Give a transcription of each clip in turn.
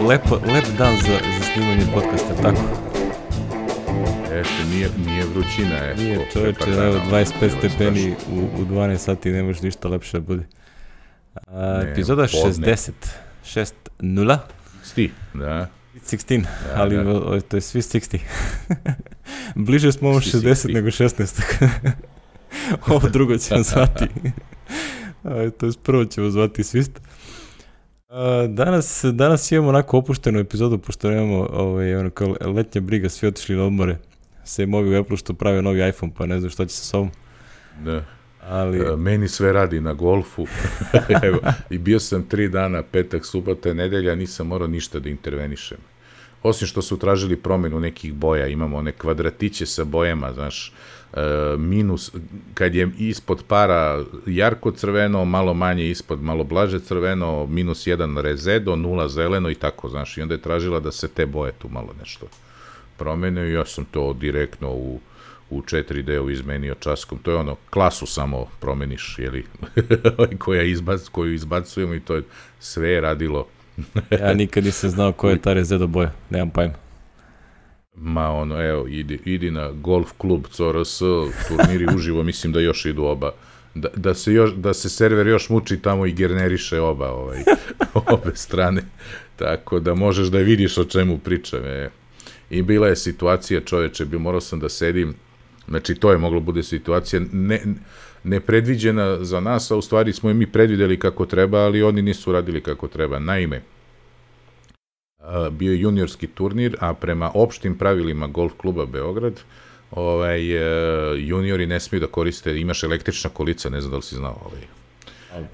lepo, lep dan za, za snimanje podcasta, tako? Ešte, nije, nije vrućina. Je, Nije čoveče, prepakano, evo 25 bilo stepeni u, u 12 sati, ne može ništa lepše da bude. A, Ne, epizoda podne. 60, 6 0, Sti, da. 16, ali da. o- to je svi 60. Bliže smo ovom Svi 60 60. nego 16. Ovo drugo ćemo zvati. To je prvo ćemo zvati svist. A, danas, danas imamo onako opuštenu epizodu, pošto nemamo ovaj, ono kao letnja briga, svi otišli na odmore. Sem ovi u Apple što prave novi iPhone, pa ne znam šta će sa sobom. da. Ali, E, Meni sve radi na golfu. Evo, I bio sam tri dana, petak, subota, nedelja, nisam morao ništa da intervenišem. Osim što su tražili promenu nekih boja, imamo one kvadratiće sa bojama, znaš, minus, kad je ispod para jarko crveno, malo manje ispod, malo blaže crveno, minus jedan rezedo, nula zeleno i tako, znaš, i onda je tražila da se te boje tu malo nešto promene i ja sam to direktno u u 4D-u izmenio časkom. To je ono, klasu samo promeniš, jeli, koja izbac, koju izbacujemo i to je sve radilo. ja nikad nisam znao ko je ta Rezedo boja, nemam pojma. Ma ono, evo, idi, idi na golf klub CRS, turniri uživo, mislim da još idu oba. Da, da, se još, da se server još muči tamo i gerneriše oba, ovaj, obe strane. Tako da možeš da vidiš o čemu pričam. E. I bila je situacija, čoveče, bi morao sam da sedim, znači to je moglo bude situacija ne, nepredviđena za nas, a u stvari smo je mi predvideli kako treba, ali oni nisu radili kako treba. Naime, bio je juniorski turnir, a prema opštim pravilima golf kluba Beograd, ovaj, e, juniori ne smiju da koriste, imaš električna kolica, ne znam da li si znao, ovaj,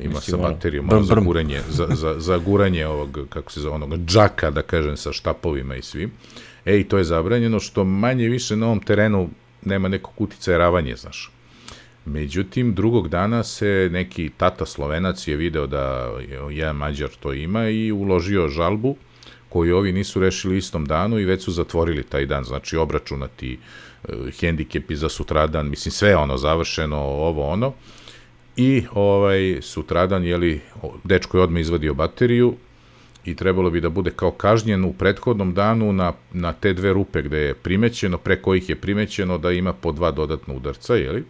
ima sa baterijom, brm, za guranje, za, za, za guranje ovog, kako se zove, onog džaka, da kažem, sa štapovima i svim. E, i to je zabranjeno, što manje više na ovom terenu nema nekog uticaja ravanje, znaš. Međutim, drugog dana se neki tata slovenac je video da jedan mađar to ima i uložio žalbu koju ovi nisu rešili istom danu i već su zatvorili taj dan, znači obračunati e, hendikepi za sutradan, mislim sve je ono završeno, ovo ono. I ovaj sutradan jeli o- dečko je odmah izvadio bateriju i trebalo bi da bude kao kažnjen u prethodnom danu na, na te dve rupe gde je primećeno, pre kojih je primećeno da ima po dva dodatna udarca, jeli?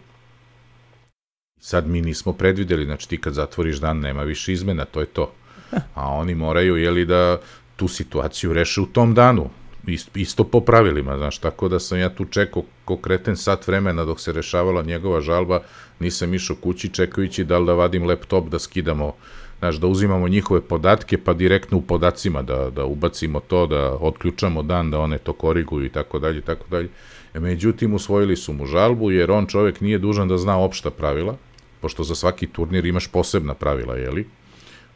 Sad mi nismo predvideli, znači ti kad zatvoriš dan nema više izmena, to je to. A oni moraju, jeli, da tu situaciju reše u tom danu. Ist- Isto po pravilima, znaš, tako da sam ja tu čekao ko kreten sat vremena dok se rešavala njegova žalba, nisam išao kući čekajući da li da vadim laptop da skidamo, znaš, da uzimamo njihove podatke pa direktno u podacima da, da ubacimo to, da otključamo dan, da one to koriguju i tako dalje, tako dalje. E, Međutim, usvojili su mu žalbu jer on čovek nije dužan da zna opšta pravila, pošto za svaki turnir imaš posebna pravila, jeli?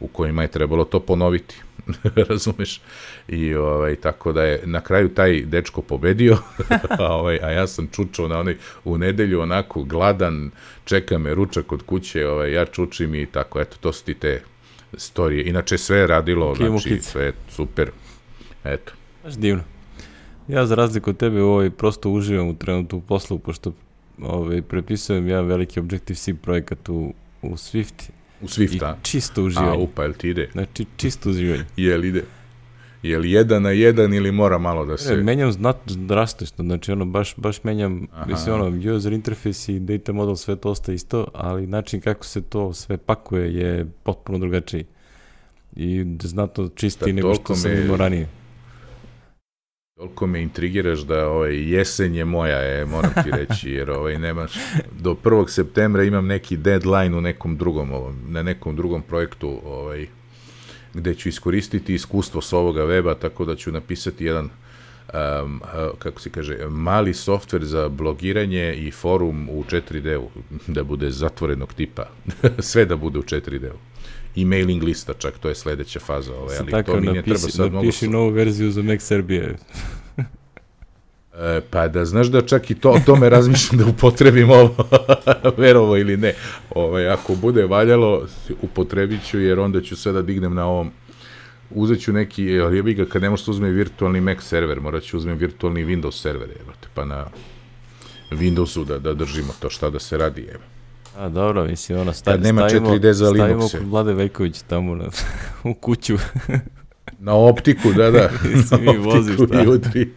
U kojima je trebalo to ponoviti. Razumeš? I ovaj, tako da je na kraju taj dečko pobedio, a, ovaj, a ja sam čučao na onaj, u nedelju onako gladan, čeka me ručak kod kuće, ovaj, ja čučim i tako, eto, to su ti te storije. Inače sve je radilo, Kimo znači kic. sve je super. Eto. Baš divno. Ja za razliku od tebe ovaj, prosto uživam u trenutku u poslu, pošto ovaj, prepisujem ja veliki Objective-C projekat u, u Swift U i Swifta. čisto A, uživanje. upa, jel ti ide? Znači, čisto uživanje. Jel ide? Jel jedan na jedan ili mora malo da Se... se... Menjam znatno drastično, znači ono, baš, baš menjam, Aha. mislim ono, user interface i data model, sve to ostaje isto, ali način kako se to sve pakuje je potpuno drugačiji. I znatno čistiji nego što sam imao ranije. Toliko me intrigiraš da ovaj, jesen je moja, je, moram ti reći, jer ovaj, nemaš, do 1. septembra imam neki deadline u nekom drugom, ovom, na nekom drugom projektu, ovaj, gde ću iskoristiti iskustvo s ovoga weba, tako da ću napisati jedan, um, kako se kaže, mali softver za blogiranje i forum u 4D-u, da bude zatvorenog tipa, sve da bude u 4D-u. I mailing lista, čak to je sledeća faza, ovaj, ali tako to mi ne treba napisi, sad mnogo napiši novu verziju za Mac Serbije. E, pa da znaš da čak i to, o tome razmišljam da upotrebim ovo, verovo ili ne. Ovaj, ako bude valjalo, upotrebit ću jer onda ću sve da dignem na ovom uzet ću neki, ali jebi ga, kad ne možeš da uzme virtualni Mac server, morat ću uzmem virtualni Windows server, jebate, pa na Windowsu da, da držimo to šta da se radi, jebe. A dobro, mislim, ono, sta, Kad nema stavimo, 4D za stavimo Linuxe. kod Vlade Veljković tamo na, u kuću. Na optiku, da, da. Si mi voziš, da. jutri.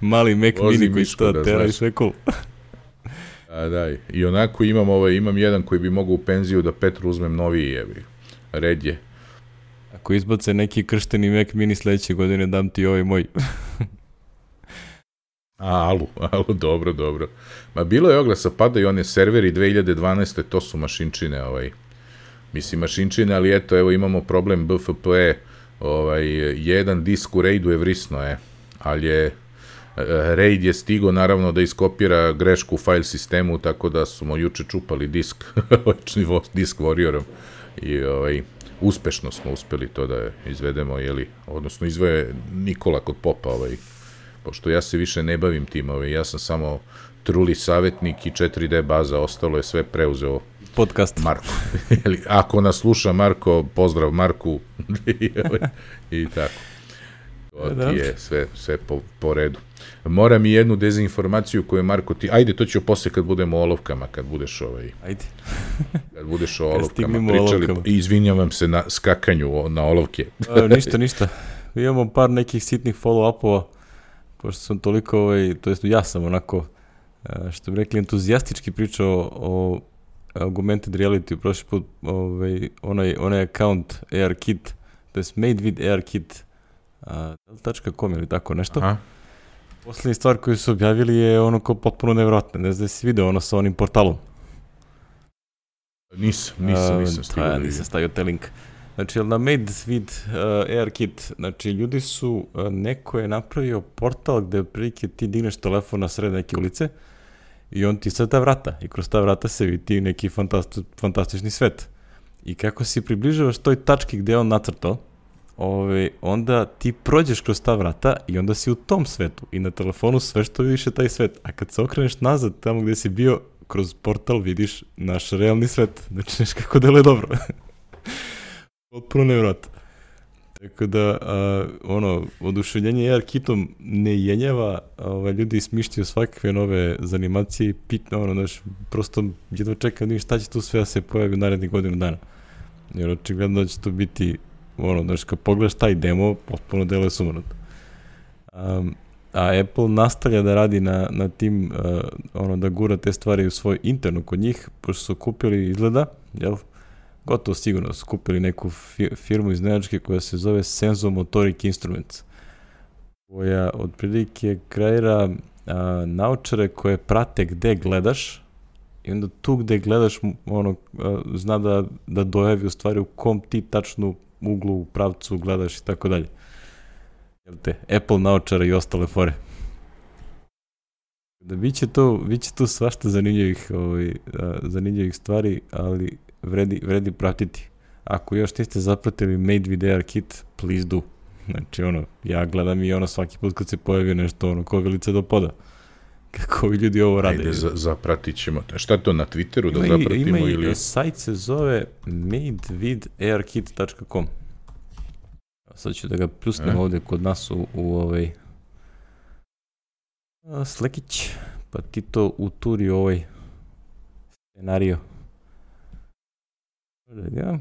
Mali Mac Vozi mini koji što da tera i sve cool. A, da, i onako imam, ovaj, imam jedan koji bi mogao u penziju da Petru uzmem noviji, jebi. Red je. Ako izbace neki kršteni Mac mini sledeće godine, dam ti ovaj moj. A, alu, alu, dobro, dobro. Ma bilo je oglasa, padaju one serveri 2012. To su mašinčine, ovaj. Mislim, mašinčine, ali eto, evo imamo problem BFP, ovaj, jedan disk u RAID-u je vrisno, je. Ali je, e, RAID je stigo naravno da iskopira grešku u file sistemu, tako da smo juče čupali disk, očni disk Warriorom i ovaj, uspešno smo uspeli to da izvedemo, jeli, odnosno izvoje Nikola kod popa, ovaj, pošto ja se više ne bavim tim, ovaj, ja sam samo truli savjetnik i 4D baza, ostalo je sve preuzeo Podcast. Marko. Ako nas sluša Marko, pozdrav Marku i, tako. To ti je sve, sve po, po redu. Moram i jednu dezinformaciju koju je Marko ti... Ajde, to ću posle kad budemo o olovkama, kad budeš ovaj, Ajde. kad budeš o olovkama pričali. olovkama. Izvinjavam se na skakanju na olovke. A, ništa, ništa. Imamo par nekih sitnih follow-upova, pošto sam toliko, ovaj, to jest ja sam onako, a, što bi rekli, entuzijastički pričao o Augmented Reality prošli put, ovaj, onaj, onaj account ARKit, to jest made with ARKit, a, .com ili tako nešto. Aha. Poslednji stvar koju su objavili je ono kao potpuno nevjerojatno. Ne znam da si video ono sa onim portalom. Nisam, nisam, nisam stigao pa, da nisam stavio taj link. Znači, na Made with uh, AirKit, znači ljudi su, uh, neko je napravio portal gde otprilike ti digneš telefon na sred neke ulice i on ti sad ta vrata i kroz ta vrata se vidi neki fantasti, fantastični svet. I kako si približavaš toj tački gde je on nacrtao, ove, onda ti prođeš kroz ta vrata i onda si u tom svetu i na telefonu sve što vidiš je taj svet. A kad se okreneš nazad tamo gde si bio, kroz portal vidiš naš realni svet. Znači, kako deluje dobro. Potpuno nevjerojatno. Tako da, a, ono, oduševljenje AR kitom ne jenjava, a, ovaj, ljudi smišljaju svakakve nove zanimacije pitno, ono, znaš, prosto jedva čekam da vidim šta će tu sve da se pojavi u narednih godinu dana. Jer očigledno da će to biti, ono, znaš, kad pogledaš taj demo, potpuno deluje sumanuto. Um, a Apple nastavlja da radi na, na tim, uh, ono, da gura te stvari u svoj internu kod njih, pošto su kupili, izgleda, jel, gotovo sigurno su kupili neku fi firmu iz Nemačke koja se zove Sensomotoric Instruments, koja otprilike kreira a, naučare koje prate gde gledaš i onda tu gde gledaš ono, a, zna da, da dojavi u stvari u kom ti tačnu uglu, u pravcu gledaš i tako dalje. Jel te, Apple naučara i ostale fore. Da biće to, biće tu svašta zanimljivih, ovaj, a, zanimljivih stvari, ali vredi, vredi pratiti. Ako još niste zapratili Made with AR Kit, please do. Znači, ono, ja gledam i ono svaki put kad se pojavi nešto, ono, ko velice do poda. Kako ovi ljudi ovo rade. Ajde, za, zapratit ćemo. Šta je to na Twitteru da Ima i- zapratimo ima i ili... sajt se zove madewitharkit.com Sad ću da ga pljusnem E. ovde kod nas u, u ovaj Slekić, pa ti to uturi ovaj scenario. Da, ja.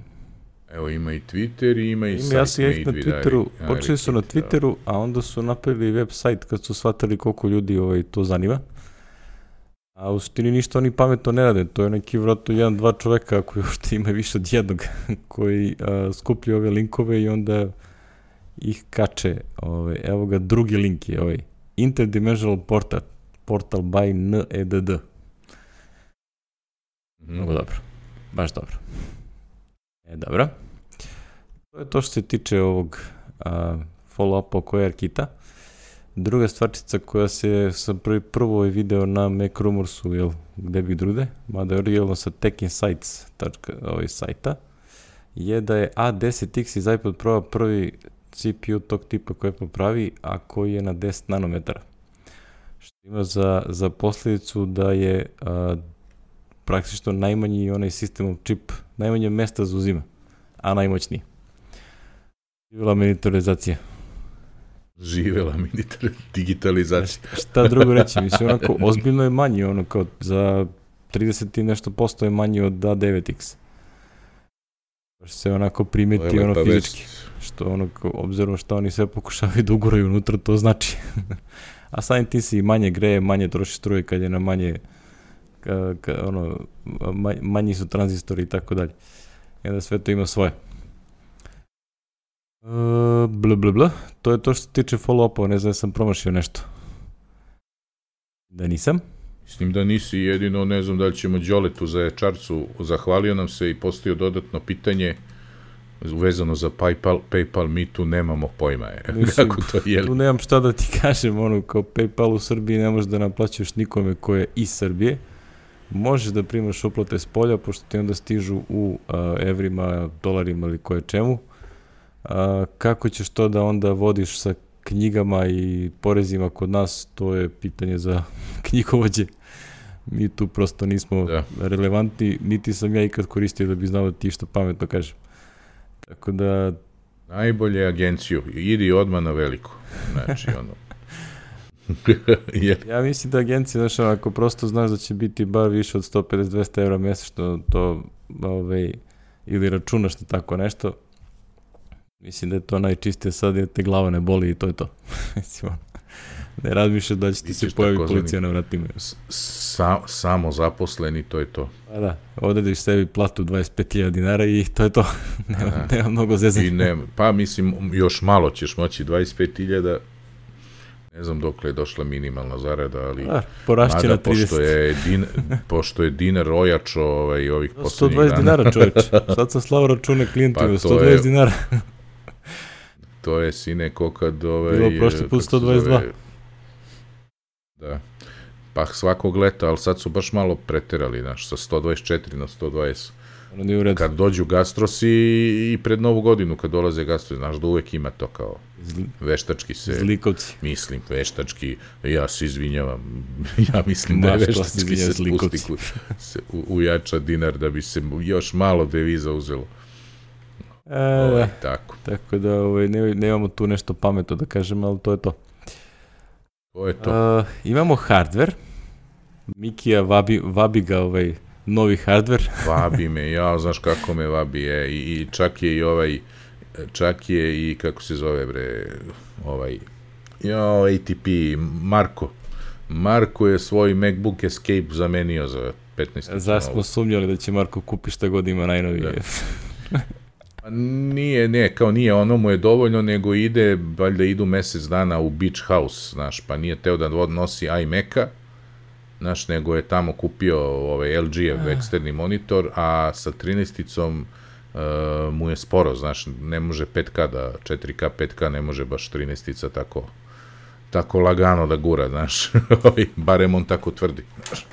Evo ima i Twitter i ima i Ima, sajt ja sam ja ih na Twitteru, Ari- počeli su na da. Twitteru, a onda su napravili web sajt kad su shvatili koliko ljudi ovaj, to zanima. A u suštini ništa oni pametno ne rade, to je neki vratno jedan, dva čoveka koji uopšte ima više od jednog, koji a, skupljaju ove linkove i onda ih kače. Ovaj, evo ga, drugi link je ovaj, Interdimensional Portal, portal by NEDD. Mhm. Mnogo dobro. Baš dobro. E, dobro. To je to što se tiče ovog follow-upa oko AirKita. Druga stvarčica koja se sam prvi prvo je video na Mac Rumorsu, jel, gde bi drugde, mada je originalno sa techinsights ovaj sajta, je da je A10X iz iPod Pro prvi CPU tog tipa koji Apple pravi, a koji je na 10 nanometara. Što ima za, za posljedicu da je praktično najmanji onaj sistem čip, najmanje mesta zauzima, a najmoćniji. Živjela miniaturizacija. Živela minitar digitalizacija. Šta, šta drugo reći, mislim, onako, ozbiljno je manji, ono, kao za 30 i nešto posto je manji od A9X. Baš se onako primeti ono fizički. vest. Što ono, kao, obzirom što oni sve pokušavaju da uguraju unutra, to znači. A samim tim se i manje greje, manje troši struje kad je na manje, ka, ka, ono, ma- manji su tranzistori i tako dalje. I onda sve to ima svoje. E, bla, bla, bla. To je to što se tiče follow-upa, ne znam da sam promašio nešto. Da nisam. Mislim da nisi jedino, ne znam da li ćemo Đoletu za Ječarcu, zahvalio nam se i postavio dodatno pitanje vezano za PayPal, PayPal mi tu nemamo pojma je. Mislim, Kako to je? Tu nemam šta da ti kažem, ono, kao PayPal u Srbiji ne možeš da naplaćuješ nikome ko je iz Srbije. Možeš da primaš uplate s polja, pošto ti onda stižu u a, evrima, dolarima ili koje čemu. A, kako ćeš to da onda vodiš sa knjigama i porezima kod nas, to je pitanje za knjigovođe. Mi tu prosto nismo Da. relevantni, niti sam ja ikad koristio da bi znao da ti što pametno kažem. Tako da, Najbolje agenciju. Idi odmah na veliku. Znači, ono... Ja mislim da agencija, znaš, ako prosto znaš da će biti bar više od 150-200 evra mesečno, to, ovaj, ili računaš na tako nešto, mislim da je to najčistije sad jer te glava ne boli i to je to. mislim, ne razmišljaš da će ti se ćeš pojavi takozvani- policija na vratima. sa, samo zaposleni, to je to. Pa da, odrediš sebi platu 25.000 dinara i to je to. nema, nema mnogo zezanja. I ne, pa mislim, još malo ćeš moći, 25.000, ne znam dokle je došla minimalna zarada, ali... Da, porašće na Mada, 30. pošto je, din, pošto je dinar rojač ovaj, ovih poslednjih 120 dana, dinara čoveče. Sad sam slao račune klijentima, Pa to 120 je- dinara. to je sine ko kad... Ovaj, Bilo prošli put kako se 122. zove, Da. Pa svakog leta, ali sad su baš malo preterali, znaš, sa 124 na 120. Ono nije u redu. Kad dođu gastrosi i pred novu godinu, kad dolaze gastrosi, znaš da uvek ima to kao Zli, veštački se... zlikovci. Mislim, veštački, ja se izvinjavam, ja mislim da je veštački se zlikovci. spusti, se u- ujača dinar da bi se još malo deviza uzelo. E, Ovaj, tako, Tako da ovaj, ne, nemamo tu nešto pametno da kažem, ali to je to. to je to. Uh, imamo hardware. Mikija vabi, vabi ga ovaj novi hardware. Vabi me, ja, znaš kako me vabi je, i, i čak je i ovaj, čak je i, kako se zove, bre, ovaj, jo, ATP, Marko. Marko je svoj MacBook Escape zamenio za 15. Zar smo sumnjali da će Marko kupi šta god ima najnovije. Da. Pa Nije, ne, kao nije, ono mu je dovoljno, nego ide, valjda idu mesec dana u Beach House, znaš, pa nije teo da nosi iMac-a, znaš, nego je tamo kupio ovaj LG-ev eksterni monitor, a sa 13-icom uh, mu je sporo, znaš, ne može 5K da, 4K, 5K ne može baš 13-ica tako, tako lagano da gura, znaš, Ovaj, barem on tako tvrdi, znaš.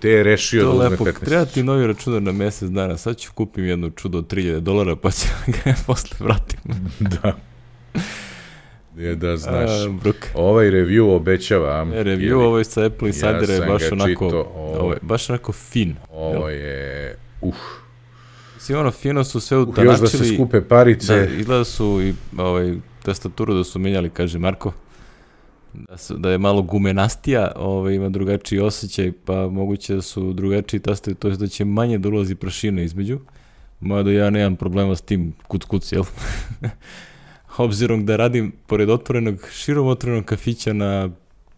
Te je rešio to da uzme lepo. 15 Treba ti novi računar na mesec dana. Sad ću kupim jednu čudo od 3000 dolara pa ću ga posle vratim. da. Je da znaš. A, Bruk. Ovaj review obećava. E, review ili- ovaj sa Apple Insidera je sam baš onako, čitao, ovo- ovo je baš onako fin. Ovo je... Uh, Svi ono fino su sve uh, još da se utanačili. skupe parice. Da, izgleda su i ovaj, tastaturu da su menjali, kaže Marko. Da, su, da je malo gumenastija, ovaj, ima drugačiji osjećaj, pa moguće da su drugačiji tastovi, to je da će manje da ulazi prašina između. Mada ja nemam problema s tim kuc kuc, jel? Obzirom da radim pored otvorenog, širom otvorenog kafića na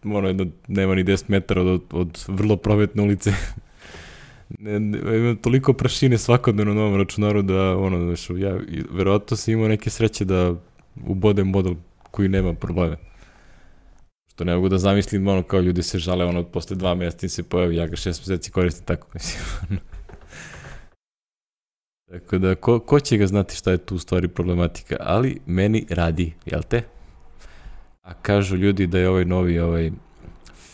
ono, jedno, nema ni 10 metara od, od vrlo prometne ulice. ne, ne, imam toliko prašine svakodnevno na ovom računaru da, ono, znaš, ja verovatno sam imao neke sreće da ubodem model koji nema probleme. Što ne mogu da zamislim, ono, kao ljudi se žale, ono, posle dva mjeseca im se pojavi, ja ga šest meseci koristim tako, mislim, ono. Tako da, ko, ko će ga znati šta je tu u stvari problematika, ali meni radi, jel te? A kažu ljudi da je ovaj novi, ovaj,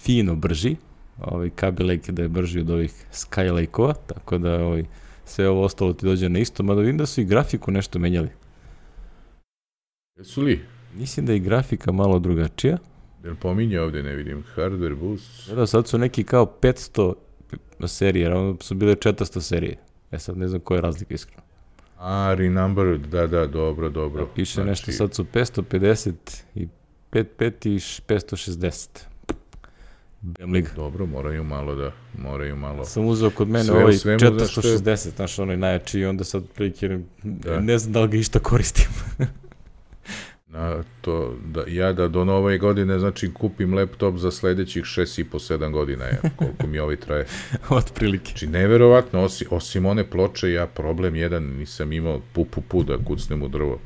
fino brži, ovaj Kaby Lake da je brži od ovih Skylake-ova, tako da ovaj, sve ovo ostalo ti dođe na isto, mada vidim da su i grafiku nešto menjali. Jesu li? Mislim da je grafika malo drugačija. Jel pominje ovde, ne vidim. Hardware boost. Da, da, sad su neki kao 500 serije, jer ono su bile 400 serije. E sad ne znam koja je razlika iskreno. A, renumbered, da, da, dobro, dobro. Da, piše Znači, nešto, sad su 550 i 55 i š- 560. Liga. Dobro, moraju malo da, moraju malo. Sam uzeo kod mene Sve ovaj svemu, 460, znaš, onaj najjači i onda sad prilike Da. ne znam da li ga išta koristim. Na to, da, ja da do nove godine, znači, kupim laptop za sledećih 6,5-7 godina, ja, koliko mi ovaj traje. Otprilike. Znači, neverovatno, osim, osim one ploče, ja problem jedan nisam imao pu, pu, pu da kucnem u drvo.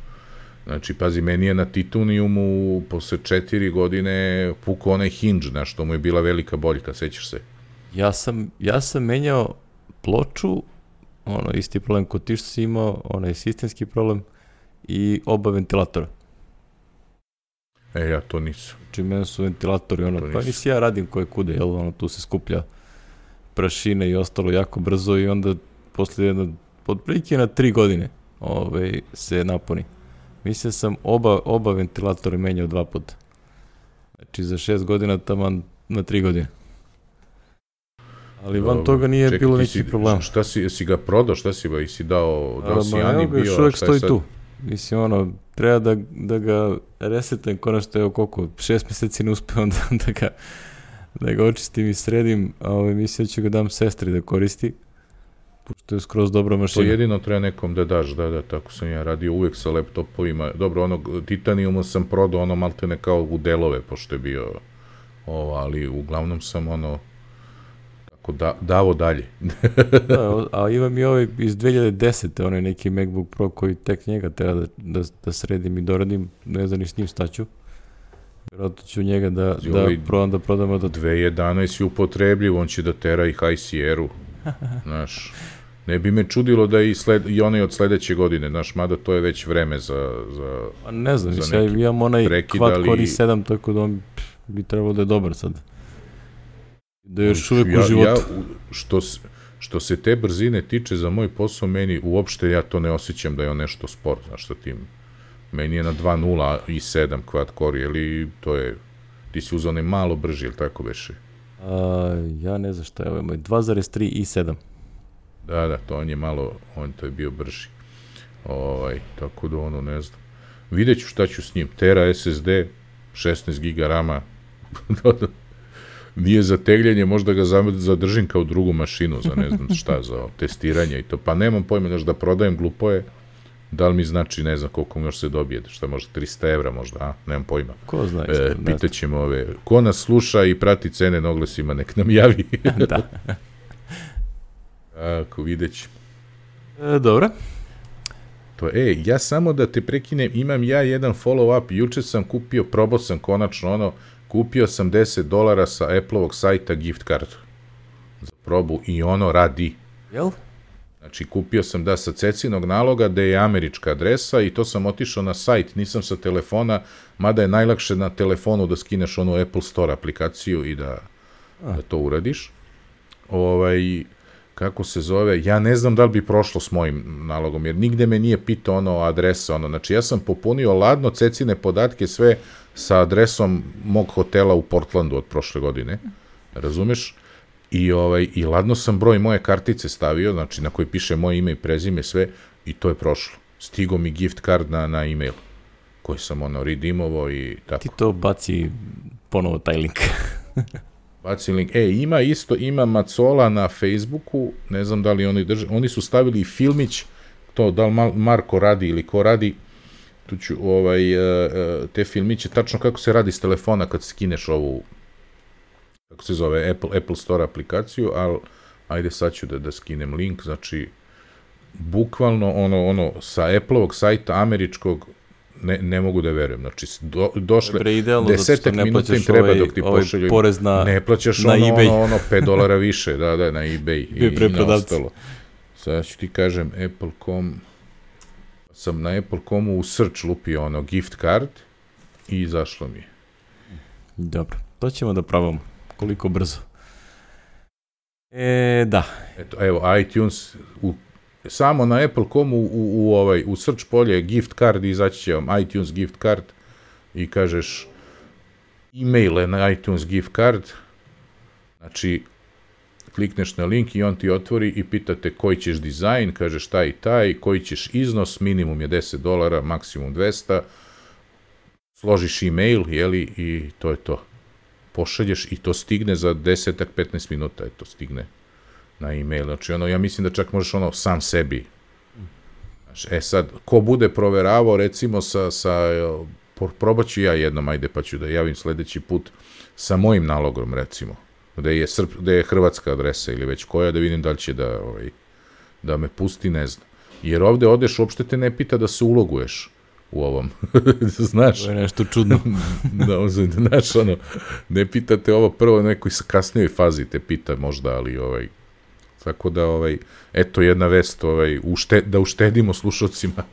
Znači, pazi, meni je na titaniumu posle četiri godine puko onaj hinge, na što mu je bila velika boljka, sećaš se? Ja sam, ja sam menjao ploču, ono, isti problem kod ti što si imao, onaj sistemski problem i oba ventilatora. E, ja to nisam. Znači, meni su ventilatori, ono, pa nisi ja radim koje kude, jel, ono, tu se skuplja prašine i ostalo jako brzo i onda posle jedno, otprilike na tri godine ovaj, se napuni. Mislim da sam oba, oba ventilatora menjao dva puta. Znači, za šest godina taman na tri godine. Ali van toga nije Čekaj, bilo si- problema. Šta si, jesi ga prodao, šta si ba, i si dao, dao si ma, Ani ga, bio, još uvek stoji sad? tu. Mislim, ono, treba da, da ga resetujem konačno, evo koliko, šest meseci ne uspeo da, da ga da ga očistim i sredim, a ovaj, mislim da ću ga dam sestri da koristi, pošto je skroz dobra To mašina. jedino treba nekom da daš, da, da, tako sam ja radio uvek sa laptopovima. Dobro, onog Titaniuma sam prodao ono maltene kao u delove, pošto je bio ovo, ali uglavnom sam ono tako da, davo dalje. da, a imam i ovaj iz 2010. onaj neki MacBook Pro koji tek njega treba da, da, da sredim i doradim, ne znam ni s njim staću. Vjerojatno ću njega da, Pazi, da ovaj- prodam, da prodamo do 2011 je upotrebljiv, on će da tera i High Sierra, znaš. Ne bi me čudilo da i, sled, i onaj od sledeće godine, znaš, mada to je već vreme za, za Pa ne znam, za mislim, ja neki imam onaj prekid, Quad ali- Core i7, tako da on pff, bi trebalo da je dobar sad. Da je još uvek ja, u životu. Ja, što, što se te brzine tiče za moj posao, meni uopšte ja to ne osjećam da je on nešto spor, znaš šta tim. Meni je na 2.0 i 7 quad core, ili to je, ti si uzao onaj malo brži, ili tako beše? A, ja ne znam šta je ovo, moj 2.3 i 7. Da, da, to on je malo, on to je bio brži. Ovaj, tako da ono, ne znam. Vidjet ću šta ću s njim. Tera SSD, 16 giga rama. Nije za tegljenje, možda ga zadržim kao drugu mašinu, za ne znam šta, za testiranje i to. Pa nemam pojma, znaš, da prodajem glupoje, da li mi znači, ne znam koliko mi još se dobije, šta možda 300 evra možda, a? Nemam pojma. Ko zna? E, pitaćemo ove, ko nas sluša i prati cene na oglesima, nek nam javi. da. Ako vidjet ćemo. E, dobro. To, e, ja samo da te prekinem, imam ja jedan follow-up, juče sam kupio, probao sam konačno ono, kupio sam 10 dolara sa Apple-ovog sajta gift kartu za probu i ono radi. Jel? Znači, kupio sam da sa cecinog naloga da je američka adresa i to sam otišao na sajt, nisam sa telefona, mada je najlakše na telefonu da skineš onu Apple Store aplikaciju i da, da to uradiš. Ovaj, kako se zove, ja ne znam da li bi prošlo s mojim nalogom, jer nigde me nije pitao ono adresa, ono, znači ja sam popunio ladno cecine podatke sve sa adresom mog hotela u Portlandu od prošle godine, razumeš? I, ovaj, I ladno sam broj moje kartice stavio, znači na koji piše moje ime i prezime, sve, i to je prošlo. Stigo mi gift card na, na e-mail, koji sam ono redeemovao i tako. Ti to baci ponovo taj link. Bacim link. E, ima isto, ima Macola na Facebooku, ne znam da li oni drže, oni su stavili filmić, to da li Marko radi ili ko radi, tu ću, ovaj, e, e, te filmiće, tačno kako se radi s telefona kad skineš ovu, kako se zove, Apple, Apple Store aplikaciju, ali ajde sad ću da, da skinem link, znači, bukvalno ono, ono, sa Apple-ovog sajta američkog, ne, ne mogu da verujem, znači, do, došle, Bre, idealno, desetak ne minuta im treba ovaj, dok ti ovaj pošalju porez na... ne plaćaš na ono, eBay. ono, ono 5 dolara više, da, da, na eBay i, i na ostalo. Sad ću ti kažem, Apple.com, sam na Apple.comu u search lupio ono gift card i izašlo mi je. Dobro, to ćemo da probamo. Koliko brzo. E, da. Eto, evo, iTunes, u, samo na Apple.comu u, u, u, ovaj, u search polje gift card izaći će vam iTunes gift card i kažeš e-mail na iTunes gift card, znači klikneš na link i on ti otvori i pitate koji ćeš dizajn, kažeš taj i taj, koji ćeš iznos, minimum je 10 dolara, maksimum 200, složiš e-mail, jeli, i to je to. Pošalješ i to stigne za 10-15 minuta, eto, stigne na e-mail. Znači, ono, ja mislim da čak možeš ono sam sebi. Znaš, e sad, ko bude proveravao, recimo, sa, sa probat ću ja jednom, ajde, pa ću da javim sledeći put sa mojim nalogom, recimo, gde je, Srp, gde je hrvatska adresa ili već koja, da vidim da li će da, ovaj, da me pusti, ne znam. Jer ovde odeš, uopšte te ne pita da se uloguješ u ovom. znaš? To je nešto čudno. da, znaš, ono, ne pitate ovo prvo, nekoj kasnijoj fazi te pita možda, ali ovaj, Tako da, ovaj, eto jedna vest, ovaj, ušte, da uštedimo slušocima.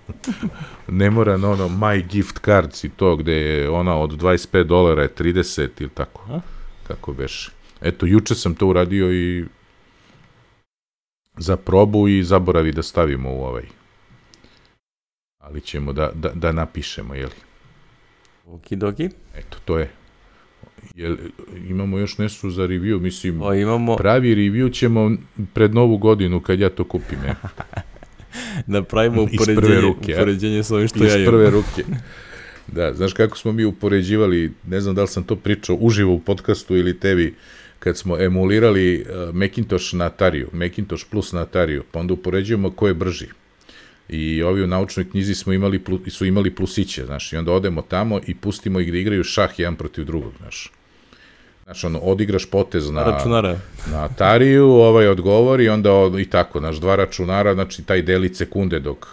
ne mora na ono my gift cards i to, gde je ona od 25 dolara je 30 ili tako. A? Kako beš. Eto, juče sam to uradio i za probu i zaboravi da stavimo u ovaj. Ali ćemo da, da, da napišemo, jeli? Okidoki. Eto, to je. Jel, imamo još nešto za review, mislim, o, imamo... pravi review ćemo pred novu godinu kad ja to kupim, ja. da pravimo upoređenje, ruke, upoređenje s ovim što ja imam. Iz prve ruke. Da, znaš kako smo mi upoređivali, ne znam da li sam to pričao uživo u podcastu ili tebi, kad smo emulirali uh, Macintosh na Atariju, Macintosh plus na Atariju, pa onda upoređujemo ko je brži i ovi u naučnoj knjizi smo imali, su imali plusiće, znaš, i onda odemo tamo i pustimo ih da igraju šah jedan protiv drugog, znaš. Znaš, ono, odigraš potez na, računara. na Atariju, ovaj odgovori, onda od, i tako, znaš, dva računara, znači taj deli sekunde dok,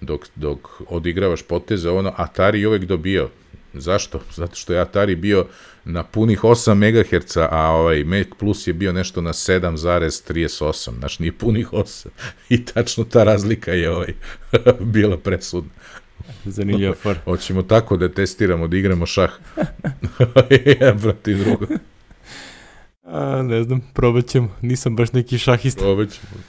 dok, dok odigravaš poteze, ono, Atari uvek dobio. Zašto? Zato što je Atari bio na punih 8 MHz, a ovaj Mac Plus je bio nešto na 7,38, znači nije punih 8. I tačno ta razlika je ovaj bila presudna. Zanimljiva for. Hoćemo tako da testiramo, da igramo šah. Jedan protiv drugog. A, ne znam, probat ćemo. Nisam baš neki šahista. Probat ćemo.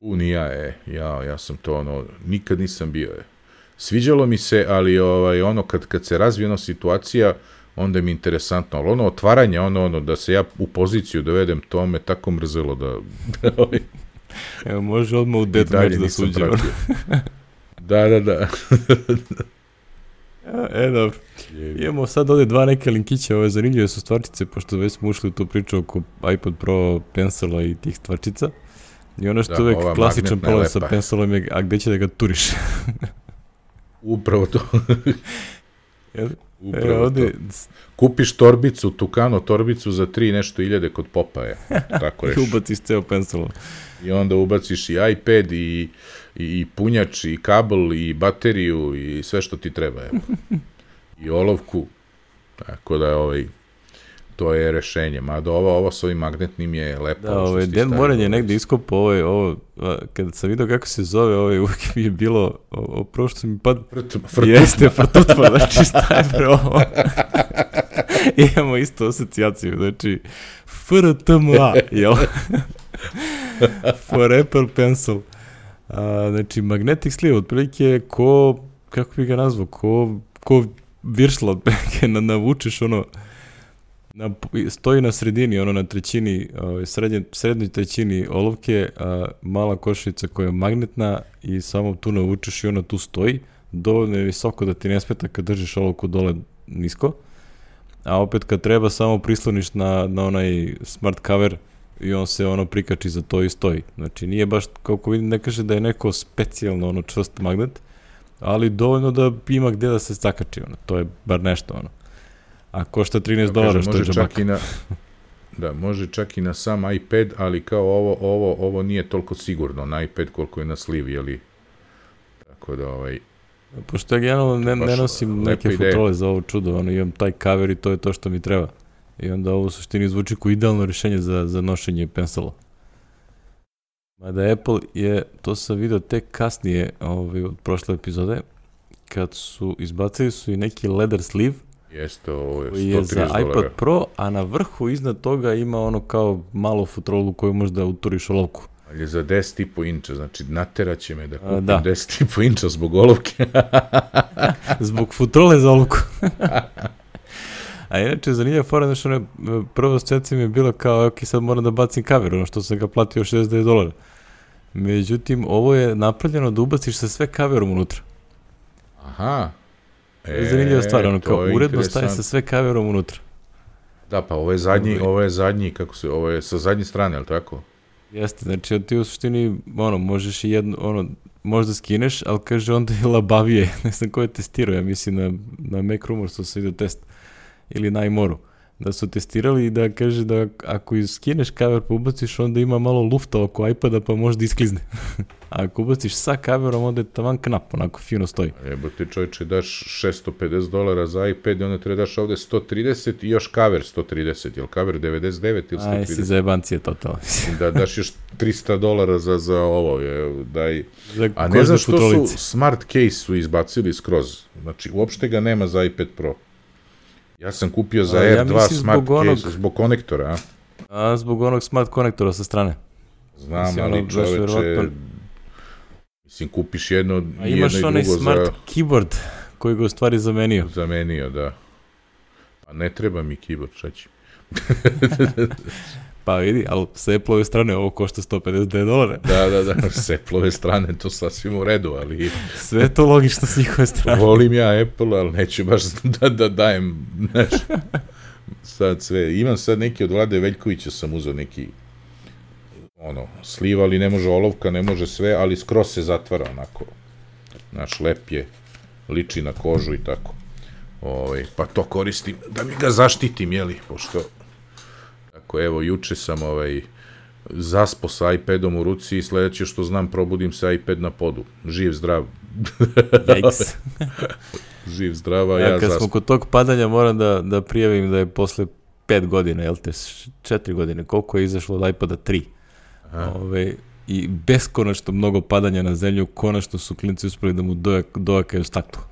U, nija je, ja, ja sam to ono, nikad nisam bio je. Sviđalo mi se, ali ovaj, ono, kad, kad se razvijena situacija, uh, onda mi je interesantno, ali ono otvaranje, ono, ono, da se ja u poziciju dovedem, to me tako mrzelo da... da ovaj, Evo, može odmah u deathmatch da suđe. da, da, da. e, dobro. Imamo sad ovde dva neke linkića, ove zanimljive su stvarčice, pošto već smo ušli u tu priču oko iPod Pro pensela i tih stvarčica. I ono što da, uvek klasičan problem sa penselom je, a gde će da ga turiš? Upravo to. Jel? Upravo e, ovde... Kupiš torbicu, Tukano torbicu za tri nešto iljade kod Popaje. Tako reši. I ubaciš ceo pensilom. I onda ubaciš i iPad i, i, i punjač i kabel i bateriju i sve što ti treba. Evo. I olovku. Tako da ovaj to je rešenje. Mada ovo, ovo s ovim magnetnim je lepo. Da, ovaj, Den Moren je negde iskopao ovaj, ovo, kada sam vidio kako se zove, ovaj, uvijek mi je bilo, što mi pad... Frt, frt, Jeste, frtutva, znači šta je pre ovo? Imamo istu asocijaciju, znači FRTMA, jel? For Apple Pencil. A, znači, magnetic sleeve, otprilike ko, kako bi ga nazvao, ko, ko viršla, na, navučeš ono, Na, stoji na sredini, ono na trećini, ovaj, srednje, srednjoj trećini olovke, a, mala košarica koja je magnetna i samo tu navučeš i ona tu stoji. Dovoljno je visoko da ti ne smeta kad držiš olovku dole nisko. A opet kad treba samo prisloniš na, na onaj smart cover i on se ono prikači za to i stoji. Znači nije baš, kako vidim, ne kaže da je neko specijalno ono čvrst magnet, ali dovoljno da ima gde da se zakači, ono. to je bar nešto ono. A košta 13 da, dolara, što je džabak. na, da, može čak i na sam iPad, ali kao ovo, ovo, ovo nije toliko sigurno na iPad koliko je na sliv, jeli? Tako da, ovaj, Pošto ja generalno ne, ne nosim neke futrole za ovo čudo, ono, imam taj cover i to je to što mi treba. I onda ovo u suštini zvuči kao idealno rješenje za, za nošenje pensela. Mada Apple je, to sam vidio tek kasnije ovaj, od prošle epizode, kad su, izbacili su i neki leather sleeve, Jeste, ovo je 130 je za dolara. iPad Pro, a na vrhu iznad toga ima ono kao malo futrolu koju možda uturiš olovku. Ali je za 10,5 inča, znači nateraće me da kupim a, da. 10,5 inča zbog olovke. zbog futrole za olovku. A inače, zanimljiva fora, znači, ono, prvo asocijacija mi je bila kao, ok, sad moram da bacim kaver, ono što sam ga platio 69 dolara. Međutim, ovo je napravljeno da ubaciš sa sve kaverom unutra. Aha, E, Zanimljiva stvar, ono kao uredno staje sa sve kamerom unutra. Da, pa ovo je zadnji, ovo je zadnji, kako se, ovo je sa zadnje strane, ali tako? Jeste, znači ti u suštini, ono, možeš i jedno, ono, možda skineš, ali kaže onda je labavije. ne znam ko je testirao, ja mislim na, na Mac Rumorsu se vidio test. Ili na iMoru. Da su testirali i da kaže da ako skineš kaver pa ubaciš, onda ima malo lufta oko iPada pa možda isklizne. A ako ubaciš sa kaverom, onda je tavan knap, onako fino stoji. Evo ti čovječe daš 650 dolara za iPad i onda treba daš ovde 130 i još cover 130, jel cover 99 ili Aj, si 130? za jebancije totalno. Da daš još 300 dolara za, za ovo, je, daj. za A ne znam što su smart case su izbacili skroz. Znači, uopšte ga nema za iPad Pro. Ja sam kupio za A, ja R2 mislim smart zbog case onog- zbog konektora, a? A zbog onog smart konektora sa strane. Znam, Mislim, ali čoveče, verovatno- mislim, kupiš jedno, A jedno imaš i onaj drugo smart za, keyboard koji ga u stvari zamenio. zamenio, da. A ne treba mi keyboard, šta će? Pa vidi, ali sa Apple-ove strane ovo košta 159 dolara. Da, da, da, s Apple-ove strane to sasvim u redu, ali Sve to logično s njihove strane. volim ja Apple, ali neću baš da, da dajem, znaš, sad sve. Imam sad neki od Vlade Veljkovića sam uzeo neki ono, sliv, ali ne može olovka, ne može sve, ali skroz se zatvara onako. Naš lep je, liči na kožu i tako. Ovaj, pa to koristim da mi ga zaštitim, jeli, pošto tako evo, juče sam ovaj, zaspo sa iPadom u ruci i sledeće što znam, probudim se iPad na podu. Živ, zdrav, Yikes. živ, zdrava, Ja, ja, kad zaspo. smo kod tog padanja moram da, da prijavim da je posle pet godina, jel te, š- četiri godine, koliko je izašlo od iPada 3. Ove, I beskonačno mnogo padanja na zemlju, konačno su klinci uspeli da mu dojak, dojakaju staklo.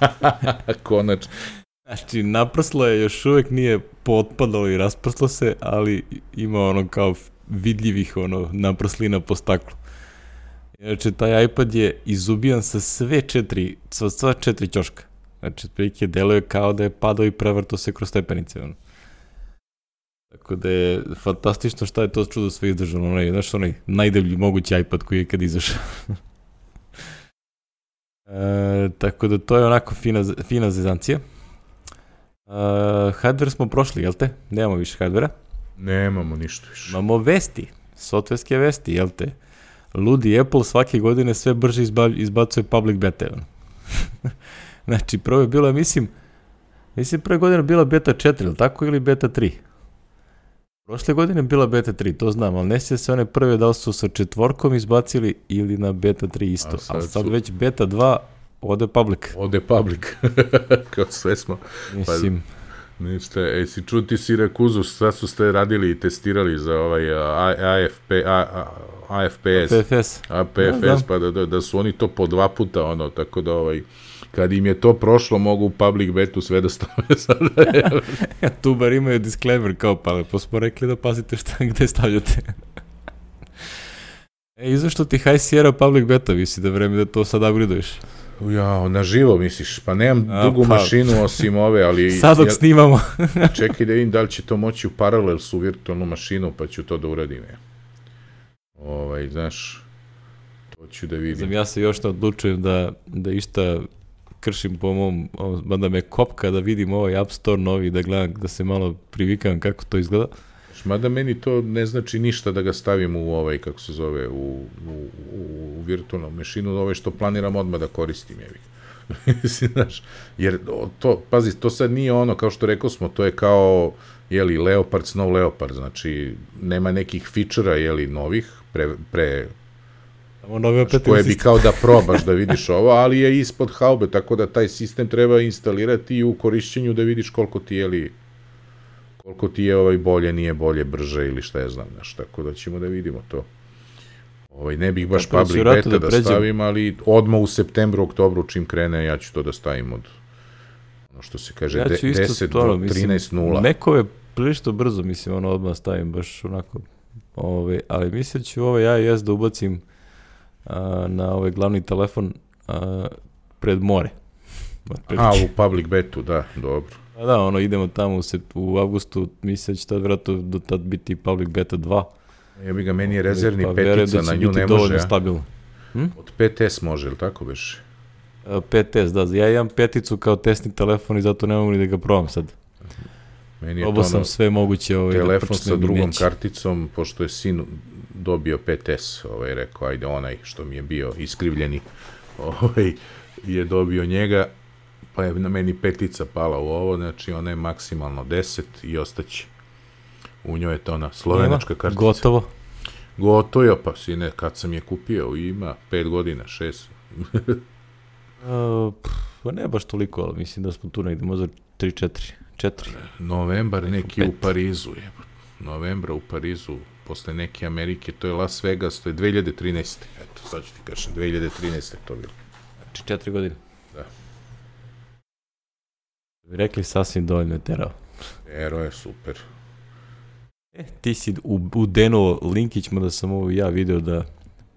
Konačno. Znači, naprslo je, još uvek nije potpadalo i rasprslo se, ali ima ono kao vidljivih ono naprslina po staklu. Inače, taj iPad je izubijan sa sve četiri, sa sva četiri ćoška. Znači, otprilike deluje kao da je padao i prevrto se kroz stepenice. Ono. Tako da je fantastično šta je to čudo sve izdržano. Onaj, znaš, onaj najdeblji mogući iPad koji je kad izašao. e, tako da to je onako fina, fina zezancija. Uh, hardware smo prošli, jel te? Nemamo više hardvera. Nemamo ništa više. Imamo vesti, softverske vesti, jel te? Ludi Apple svake godine sve brže izbav, izbacuje public beta. znači, prvo je bilo, mislim, mislim prve godine bila beta 4, ili tako, ili beta 3? Prošle godine bila beta 3, to znam, ali ne sjeća se one prve da li su sa četvorkom izbacili ili na beta 3 isto. A sad ali sad su- već beta 2 ode public. Ode public. Kao sve smo. Mislim, Ništa, e, si čuo ti Sirakuzu, sad su ste radili i testirali za ovaj a, AFP, a, a, AFPS, PFS. APFS, Da, da. pa da, da, da su oni to po dva puta, ono, tako da ovaj, kad im je to prošlo, mogu u public betu sve da stave sada. tu bar imaju disclaimer kao pa lepo smo rekli da pazite šta gde stavljate. e, i zašto ti High Sierra Public Beta, misli da vreme da to sad upgradeuješ? Ja, na živo misliš, pa nemam A, dugu pa. mašinu osim ove, ali Sad dok ja- snimamo. čekaj da vidim da li će to moći u paralel su virtualnu mašinu, pa ću to da uradim. Ja. Ovaj, znaš, to ću da vidim. Znam, ja se još ne odlučujem da, da išta kršim po mom, mada me kopka da vidim ovaj App Store novi, da gledam, da se malo privikam kako to izgleda. Mada meni to ne znači ništa da ga stavim u ovaj, kako se zove, u, u, u, u virtualnu mašinu, ovaj što planiram odmah da koristim, jevi. Znaš, jer to, pazi, to sad nije ono, kao što rekao smo, to je kao, jeli, Leopard, Snow Leopard, znači, nema nekih fičera, jeli, novih, pre, pre Samo novi opet koje bi kao da probaš da vidiš ovo, ali je ispod haube, tako da taj sistem treba instalirati i u korišćenju da vidiš koliko ti je li koliko ti je ovaj bolje, nije bolje, brže ili šta ja znam, znaš, tako da ćemo da vidimo to. Ovaj, ne bih baš Tako da public beta da da, pređem. stavim, ali odmah u septembru, oktobru, čim krene, ja ću to da stavim od ono što se kaže, Ja de, ću isto 10 to, do mislim, 13.0. Nekove prilično brzo, mislim, ono odmah stavim baš onako, ove, ali mislim da ću ovaj iOS da ubacim a, na ovaj glavni telefon a, pred more. A, u public betu, da, dobro. Pa da, ono, idemo tamo u, sep, u avgustu, mislim da će tad vjerojatno do tad biti Public Beta 2. Ja bi ga, meni je rezervni pa petica, da na nju ne može, stabilno. Od 5S može, ili tako beš? A, 5S, da, ja imam peticu kao testni telefon i zato ne mogu ni da ga probam sad. Meni je to sam ono, sve moguće ovaj, da telefon prčnem sa drugom neće. karticom, pošto je sin dobio 5S, ovaj, rekao, ajde onaj što mi je bio iskrivljeni, ovaj, je dobio njega, pa je na meni petica pala u ovo, znači ona je maksimalno 10 i ostaće. U njoj je to ona slovenačka kartica. Gotovo. Gotovo, pa sine, kad sam je kupio, ima 5 godina, 6. Uh, pff, pa ne baš toliko, ali mislim da smo tu negde možda 3-4. 4. Novembar neki pet. u Parizu je. Novembra u Parizu, posle neke Amerike, to je Las Vegas, to je 2013. Eto, sad ću ti kažem, 2013. to bilo. Znači 4 godine. Da. Rekli sasvim dovoljno je terao. Ero je super. E, ti si u, udenuo linkić, mada sam ovo ja video da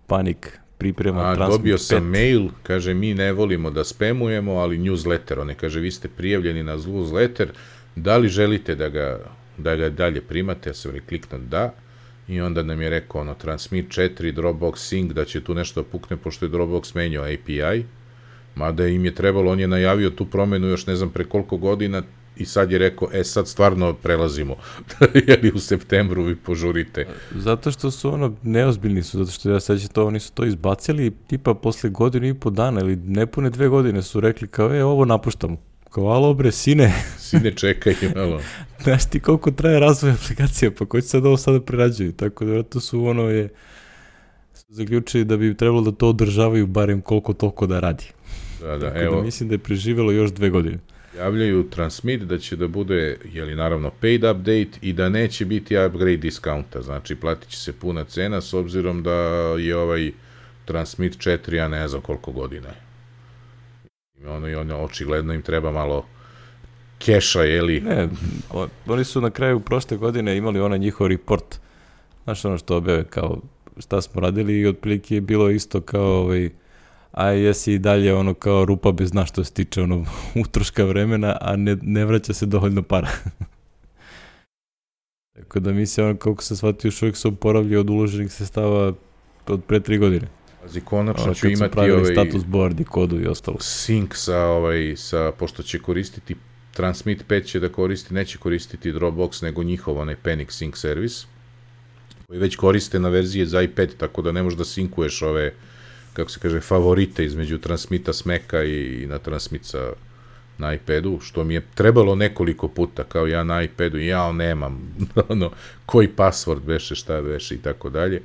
Panik priprema A, Transmit dobio sam 5. mail, kaže, mi ne volimo da spamujemo, ali newsletter, one kaže, vi ste prijavljeni na newsletter, da li želite da ga, da ga dalje primate, ja sam li kliknuo da, i onda nam je rekao, ono, Transmit 4, Dropbox Sync, da će tu nešto da pukne, pošto je Dropbox menjao API, mada im je trebalo, on je najavio tu promenu još ne znam pre koliko godina, i sad je rekao, e sad stvarno prelazimo, jer u septembru vi požurite. Zato što su ono, neozbiljni su, zato što ja sećam to, oni su to izbacili tipa posle godinu i po dana ili nepune dve godine su rekli kao, e, ovo napuštamo. Kao, alo bre, sine, Sine čekaj malo. znaš ti koliko traje razvoj aplikacija, pa ko će sad ovo sada prerađuju? Tako da vjerojatno su ono je, su zaključili da bi trebalo da to održavaju barem koliko toliko da radi. Da, da, Tako evo, da mislim da je preživelo još dve godine. javljaju Transmit da će da bude, jeli naravno, paid update i da neće biti upgrade diskounta, znači platit će se puna cena s obzirom da je ovaj Transmit 4, ja ne znam koliko godina je. I ono, i ono, očigledno im treba malo keša, jeli, Ne, o- oni su na kraju prošle godine imali onaj njihov report. Znaš ono što objave kao šta smo radili i otprilike je bilo isto kao ovaj, a jesi i dalje ono kao rupa bez dna što se tiče ono utroška vremena, a ne, ne vraća se dovoljno para. Tako da mi se ono, koliko se shvatio, još uvijek se oporavlja od uloženih sredstava od pre tri godine. pazi, konačno Ono, ću imati ovaj status board i kodu i ostalo. sync sa, ovaj, sa, pošto će koristiti Transmit 5 će da koristi, neće koristiti Dropbox, nego njihov onaj Panic Sync servis, koji već koriste na verzije za iPad, tako da ne možeš da sinkuješ ove, kako se kaže, favorite između Transmita s Maca i, na Transmit sa, na iPadu, što mi je trebalo nekoliko puta, kao ja na iPadu, ja nemam, ono, koji password beše, šta beše i tako dalje.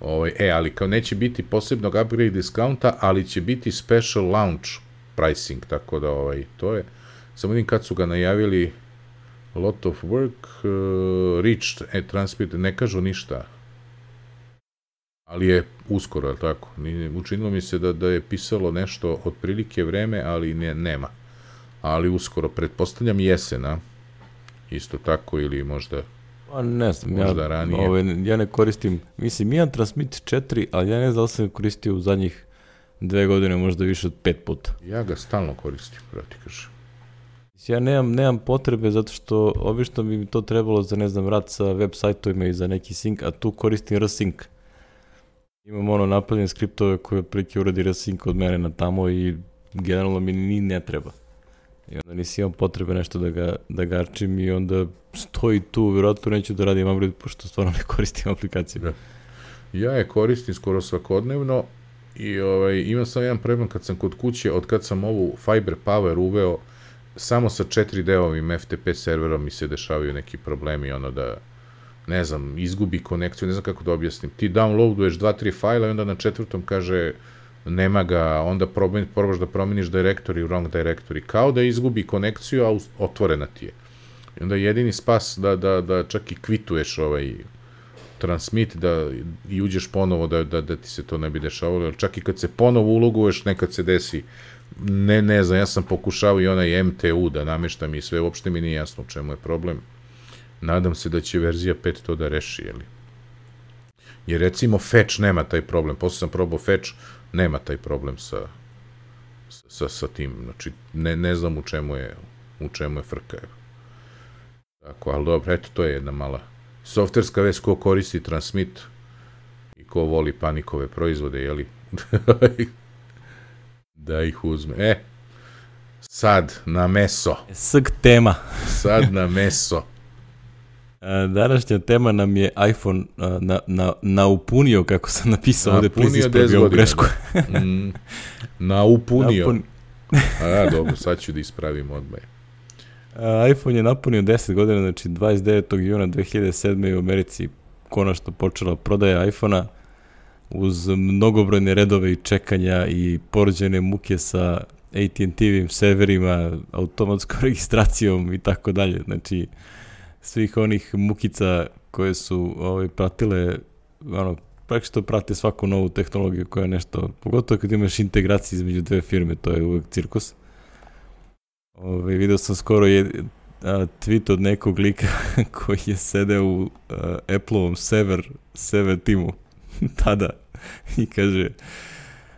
Ovaj, e, ali kao neće biti posebnog upgrade discounta, ali će biti special launch pricing, tako da ovaj, to je. Samo vidim kad su ga najavili lot of work, uh, reached, e, transmit, ne kažu ništa. Ali je uskoro, je tako? Ni- Učinilo mi se da, da je pisalo nešto otprilike vreme, ali ne, nema. Ali uskoro, pretpostavljam jesen, a? Isto tako ili možda Pa ne znam, Možda ja, ranije. Ovaj, ja ne koristim, mislim, imam Transmit 4, ali ja ne znam da sam koristio u zadnjih dve godine, možda više od pet puta. Ja ga stalno koristim, pravo ti kažem. Ja nemam, nemam potrebe zato što obično bi mi to trebalo za, ne znam, rad sa web sajtovima i za neki sync, a tu koristim rsync. Imam ono napravljene skriptove koje otprilike uradi rsync od mene na tamo i generalno mi ni ne treba. I onda nisi imam potrebe nešto da ga, da ga arčim i onda stoji tu, vjerojatno neću da radim upgrade pošto stvarno ne koristim aplikaciju. Da. Ja je koristim skoro svakodnevno i ovaj, imam sam jedan problem kad sam kod kuće, od kad sam ovu Fiber Power uveo, samo sa 4D-ovim FTP serverom mi se dešavaju neki problemi, ono da, ne znam, izgubi konekciju, ne znam kako da objasnim. Ti downloaduješ dva, tri fajla i onda na četvrtom kaže nema ga, onda proba, probaš da promeniš directory, wrong directory, kao da izgubi konekciju, a otvorena ti je. I onda je jedini spas da, da, da čak i kvituješ ovaj transmit da i uđeš ponovo da, da, da ti se to ne bi dešavalo, čak i kad se ponovo uloguješ, nekad se desi ne, ne znam, ja sam pokušao i onaj MTU da nameštam i sve, uopšte mi nije jasno u čemu je problem. Nadam se da će verzija 5 to da reši, jeli? Jer recimo Fetch nema taj problem, posle sam probao Fetch, nema taj problem sa, sa, sa tim, znači ne, ne znam u čemu je, u čemu je frka. evo. Tako, ali dobro, eto, to je jedna mala softverska vest ko koristi Transmit i ko voli panikove proizvode, jeli? da ih uzme. E, Sad na meso. Sg tema. Sad na meso. A, Današnja tema nam je iPhone a, na, na, naupunio, kako sam napisao ovde, please 10 ispravi ovu grešku. Mm, naupunio. Napun- A dobro, sad ću da ispravim odmah. A, iPhone je napunio 10 godina, znači 29. juna 2007. je u Americi konačno počela prodaja iPhona uz mnogobrojne redove i čekanja i porođene muke sa AT&T-vim serverima, automatskom registracijom i tako dalje. Znači, svih onih mukica koje su ovaj, pratile, ono, praktično prate svaku novu tehnologiju koja je nešto, pogotovo kad imaš integraciju između dve firme, to je uvek cirkus. Ove, video sam skoro je, a, tweet od nekog lika koji je sedeo u a, Apple-ovom sever, sever timu tada i kaže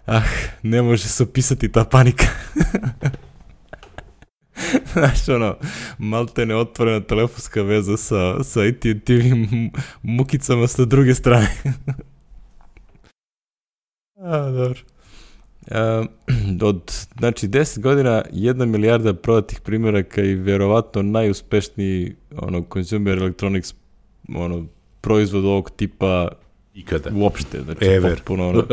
ah, ne može se opisati ta panika. Znaš, ono, malte ne otvorena telefonska veza sa, sa AT&T-vim mukicama sa druge strane. A, dobro. Uh, od, znači, 10 godina, 1 milijarda prodatih primjeraka i verovatno najuspešniji ono, consumer electronics ono, proizvod ovog tipa Ikada. uopšte. Znači, Ever. potpuno ono,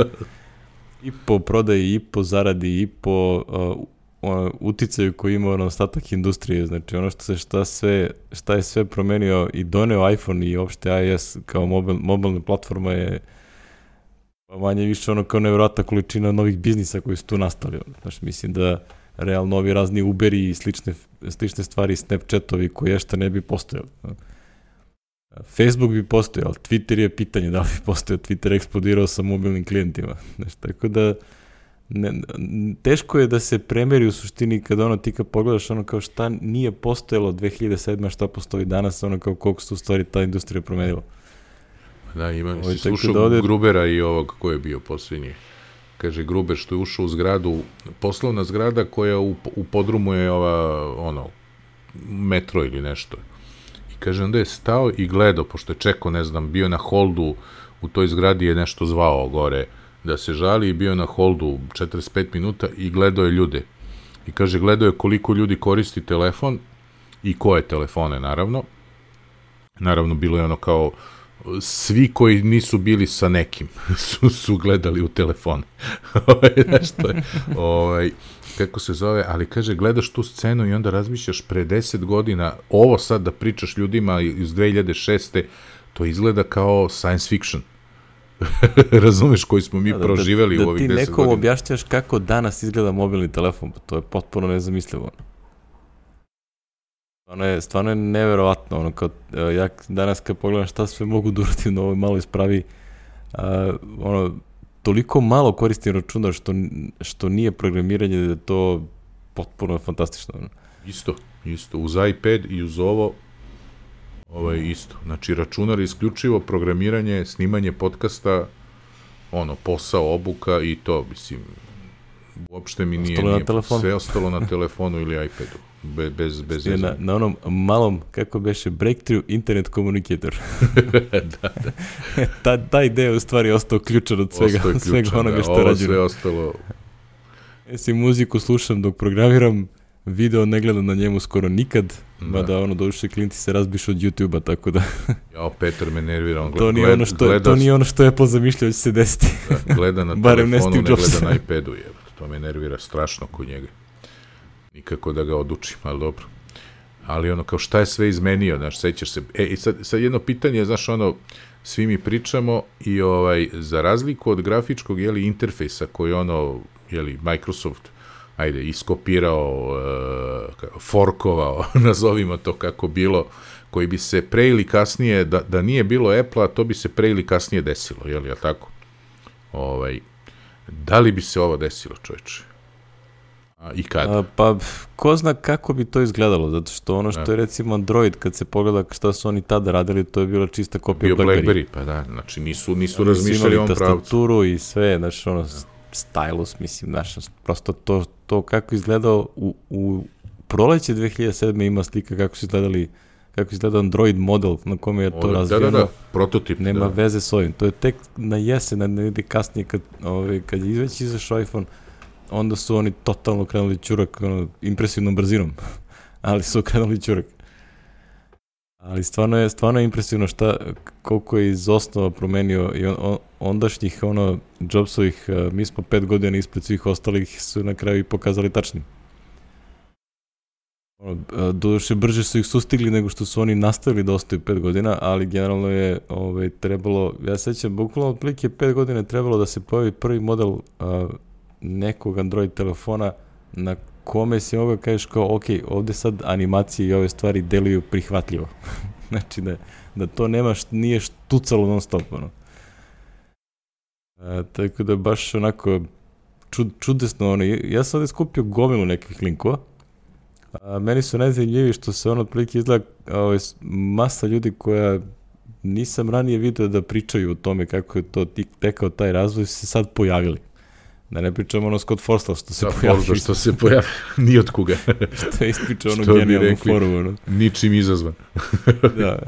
i po prodaji, i po zaradi, i po uh, uticaju koji ima ono, ostatak industrije. Znači, ono što se šta, sve, šta je sve promenio i doneo iPhone i uopšte iOS kao mobil, mobilna platforma je pa manje više ono kao nevjerojatna količina novih biznisa koji su tu nastali. Znaš, mislim da realno ovi razni Uberi i slične, slične stvari, Snapchatovi koji je šta ne bi postojali. Facebook bi postojao, Twitter je pitanje da li bi postojao, Twitter eksplodirao sa mobilnim klijentima. Znaš, tako da ne, teško je da se premeri u suštini kada ono ti kad pogledaš ono kao šta nije postojalo 2007. a šta postoji danas, ono kao koliko se u stvari ta industrija promenila. Da, ima, Ovo je si slušao da ovde- Grubera i ovog ko je bio posljednji. Kaže Gruber što je ušao u zgradu, poslovna zgrada koja u, u podrumu je ova, ono, metro ili nešto. I kaže, onda je stao i gledao, pošto je čekao, ne znam, bio na holdu, u toj zgradi je nešto zvao gore, da se žali i bio na holdu 45 minuta i gledao je ljude. I kaže, gledao je koliko ljudi koristi telefon i koje telefone, naravno. Naravno, bilo je ono kao, svi koji nisu bili sa nekim su, su gledali u telefon. Ovaj, Znaš što je, ovaj, kako se zove, ali kaže, gledaš tu scenu i onda razmišljaš pre 10 godina, ovo sad da pričaš ljudima iz 2006. to izgleda kao science fiction. Razumeš koji smo mi Da, da, proživeli da, u ovih Da 10 ti nekom godina. objašnjaš kako danas izgleda mobilni telefon, pa to je potpuno nezamislivo. Stvarno je, stvarno je neverovatno, ono, kao, ja danas kad pogledam šta sve mogu da uradim na ovoj maloj spravi, a, ono, toliko malo koristim računa što, što nije programiranje da je to potpuno fantastično. Ono. Isto, isto. Uz iPad i uz ovo, ovaj, isto. Znači, računar isključivo programiranje, snimanje podcasta, ono, posao, obuka i to, mislim, uopšte mi nije, Ostalo nije sve ostalo na telefonu ili iPadu, Be, bez, bez Je na, na onom malom, kako beše, breakthrough internet communicator. da, da, ta, taj deo je u stvari ostao ključan od svega, je svega ključan, onoga da, što je ovo rađeno. sve ostalo, Mislim, muziku slušam dok programiram, video ne gledam na njemu skoro nikad, Da. mada ono doduše klinci se razbišu od YouTube-a, tako da jao, Petar me nervira, on to gleda, nije ono što gleda, to nije ono što je Apple zamišljao da će se desiti. da, gleda na Barem ne telefonu, ne, Jobs. gleda na iPadu, je. To me nervira strašno kod njega. Nikako da ga odučim, ali dobro. Ali ono, kao šta je sve izmenio, znaš, sećaš se. E, i sad, sad jedno pitanje, znaš, ono, svi mi pričamo i ovaj, za razliku od grafičkog, jeli, interfejsa koji ono, jeli, Microsoft, ajde, iskopirao, uh, forkovao, nazovimo to kako bilo, koji bi se pre ili kasnije, da, da nije bilo Apple-a, to bi se pre ili kasnije desilo, je li, tako? Ovaj, da li bi se ovo desilo, čoveče? A, I kada? A, pa, ko zna kako bi to izgledalo, zato što ono što je recimo Android, kad se pogleda šta su oni tada radili, to je bila čista kopija Bio Blackberry. Blackberry, pa da, znači nisu, nisu razmišljali ovom pravcu. tastaturu i sve, znaš, ono, stylus, mislim, znaš, prosto to, to kako izgledao u, u proleće 2007. ima slika kako su izgledali kako izgleda Android model na kome je to Ovo, da, razvijeno. da, da, prototip. Nema da. veze s ovim. To je tek na jesen, na negde kasnije kad, ovaj, kad je već izašao iPhone, onda su oni totalno krenuli čurak, ono, impresivnom brzinom, ali su krenuli čurak. Ali stvarno je, stvarno je impresivno šta, koliko je iz osnova promenio i on, on, ondašnjih ono, Jobsovih, uh, mi smo pet godina ispred svih ostalih su na kraju i pokazali tačnim. Ono, doduše brže su ih sustigli nego što su oni nastavili da ostaju pet godina, ali generalno je ovaj, trebalo, ja sećam, bukvalno otprilike pet godina trebalo da se pojavi prvi model uh, nekog Android telefona na kome si mogu kažeš kao, ok, ovde sad animacije i ove stvari deluju prihvatljivo. znači da, da to nema, nije štucalo non stop, ono. A, tako da baš onako čud, čudesno, ono, ja sam ovde skupio gomilu nekih linkova, a, meni su najzanimljiviji što se ono otprilike izgleda ovaj, masa ljudi koja nisam ranije video da pričaju o tome kako je to tekao taj razvoj, se sad pojavili. Da ne pričamo ono Scott Forstall što se da, pojavio. Forstall što se pojavio, ni od koga. što je ispričao ono genijalnu foru. Ono. Ničim izazvan. da.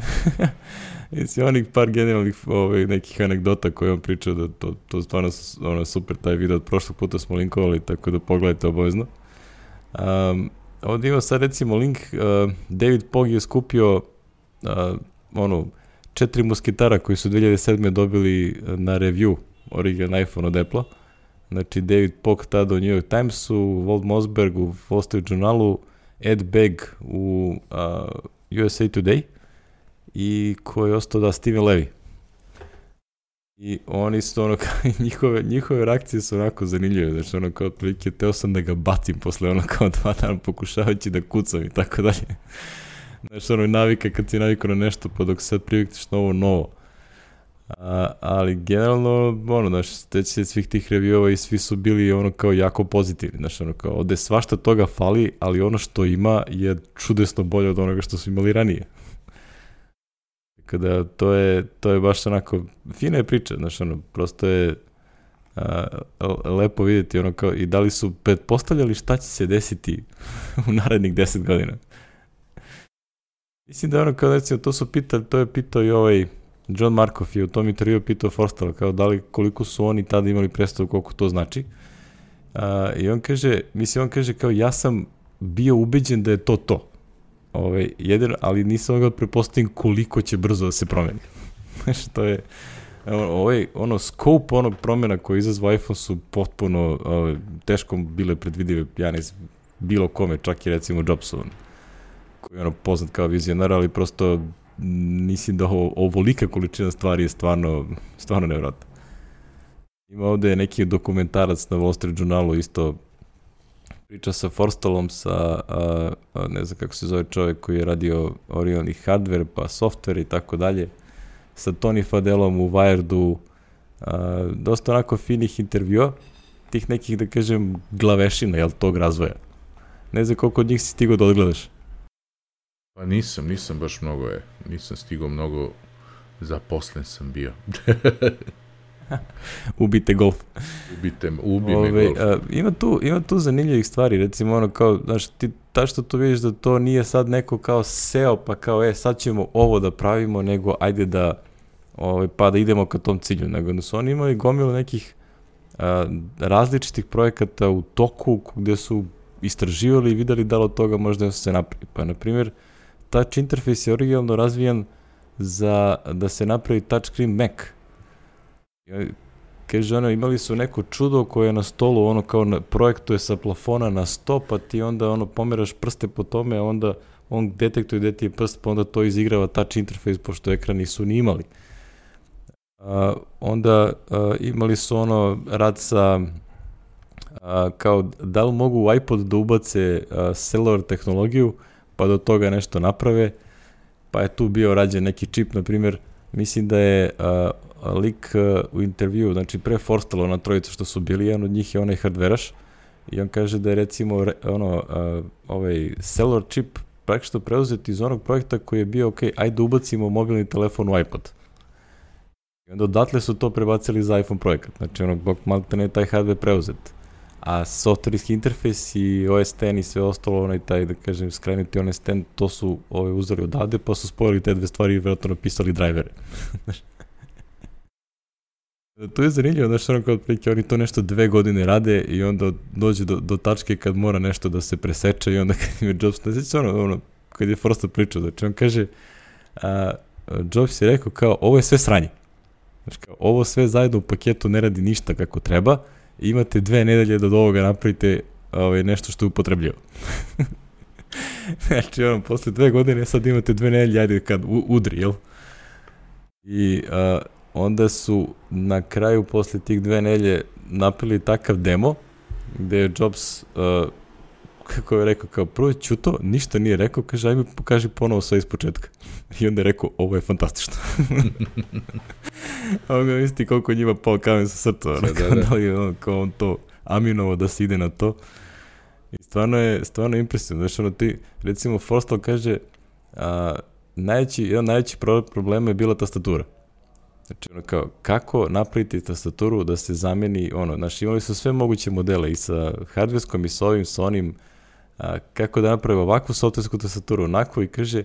Jesi onih par genijalnih ovaj, nekih anegdota koje on pričao da to, to stvarno ono, super taj video od prošlog puta smo linkovali, tako da pogledajte obavezno. Um, ovdje ima sad recimo link, uh, David Pog je skupio uh, ono, četiri musketara koji su 2007. dobili na review original iPhone od Apple-a Znači, David Pock tada u New York Timesu, Walt Mosberg u Wall Street Journalu, Ed Begg u uh, USA Today i ko je ostao da Steven Levy. I oni su ono, kao, njihove, njihove reakcije su onako zanimljive, znači ono kao otprilike, teo sam da ga bacim posle ono kao dva dana pokušavajući da kucam i tako dalje. Znači ono navika kad si navikao na nešto, pa dok sad privikneš novo, novo. A, ali generalno, ono, znaš, se svih tih reviewova i svi su bili ono kao jako pozitivni, znaš, ono kao, ovde svašta toga fali, ali ono što ima je čudesno bolje od onoga što su imali ranije. Kada to je, to je baš onako, fina je priča, znaš, ono, prosto je a, lepo videti ono kao, i da li su pretpostavljali šta će se desiti u narednih 10 godina. Mislim da ono kao, recimo, to su pitali, to je pitao i ovaj, John Markov je u tom intervju pitao Forstala kao da li koliko su oni tada imali predstavu koliko to znači. Uh, I on kaže, mislim on kaže kao ja sam bio ubeđen da je to to. Ovaj, jedan, ali nisam mogao da prepostavim koliko će brzo da se promeni. Što je, ovaj, ono, scope onog promjena koje izazva iPhone su potpuno ovaj, teško bile predvidive, ja ne znam, bilo kome, čak i recimo Jobsu, koji je ono poznat kao vizionar, ali prosto mislim da ovo, ovolika količina stvari je stvarno, stvarno nevjerojatna. Ima ovde neki dokumentarac na Wall Street Journalu isto priča sa Forstalom, sa, a, a, ne znam kako se zove čovjek koji je radio Orion i hardware, pa software i tako dalje, sa Tony Fadelom u Wiredu, a, dosta onako finih intervjua, tih nekih, da kažem, glavešina, jel, tog razvoja. Ne znam koliko od njih si stigao da odgledaš. Pa nisam, nisam baš mnogo je. Nisam stigao mnogo, zaposlen sam bio. Ubite golf. Ubite, ubi Ove, me golf. A, ima, tu, ima tu zanimljivih stvari, recimo ono kao, znaš, ti ta što tu vidiš da to nije sad neko kao seo, pa kao, e, sad ćemo ovo da pravimo, nego ajde da, ovaj, pa da idemo ka tom cilju, nego da su oni imali gomilu nekih a, različitih projekata u toku gde su istraživali i videli da li od toga možda se napravi. Pa, na primjer, touch interfejs je originalno razvijan za da se napravi touchscreen Mac. Kaže ono, imali su neko čudo koje je na stolu, ono kao na, projektuje sa plafona na sto, pa ti onda ono pomeraš prste po tome, a onda on detektuje gde ti je prst, pa onda to izigrava touch interfejs, pošto ekran nisu ni imali. A, onda a, imali su ono rad sa a, kao da li mogu u iPod da ubace a, cellular tehnologiju, pa do toga nešto naprave, pa je tu bio rađen neki čip, na primjer, mislim da je uh, lik uh, u intervju, znači pre Forstalo na trojicu što su bili, jedan od njih je onaj hardveraš, i on kaže da je recimo ono, uh, ovaj cellular čip praktično preuzet iz onog projekta koji je bio, ok, ajde ubacimo mobilni telefon u iPod. I onda odatle su to prebacili za iPhone projekat. Znači, ono, bok malte ne taj hardware preuzet a softwareski interfejs i OS X i sve ostalo, onaj taj, da kažem, skrenuti OS X, to su ove uzori odavde, pa su spojili te dve stvari i vjerojatno napisali drivere. To je zanimljivo, znaš, ono kao otprilike, oni to nešto dve godine rade i onda dođe do, do tačke kad mora nešto da se preseče i onda kad je Jobs, ne znači ono, ono, kad je Frosta pričao, znači on kaže, a, Jobs je rekao kao, ovo je sve sranje. Znači kao, ovo sve zajedno u paketu ne radi ništa kako treba, imate dve nedelje da od ovoga napravite ovaj, nešto što je upotrebljivo. znači, ono, posle dve godine sad imate dve nedelje, ajde kad u, udri, jel? I a, onda su na kraju posle tih dve nelje napili takav demo gde je Jobs kako je rekao, kao prvo čuto, ništa nije rekao, kaže, ajme pokaži ponovo sve iz početka. I onda je rekao, ovo je fantastično. on ga misli koliko njima pao kamen sa srca, da, da, da. da li on, kao on to aminovo da se ide na to. I stvarno je, stvarno je impresivno. Znaš, ono ti, recimo, Forstal kaže, a, najveći, jedan najveći problem je bila tastatura. Znači, ono kao, kako napraviti tastaturu da se zameni, ono, znači, imali su sve moguće modele i sa hardverskom i sa ovim, sa onim, a, kako da napravi ovakvu softversku tastaturu, onako i kaže,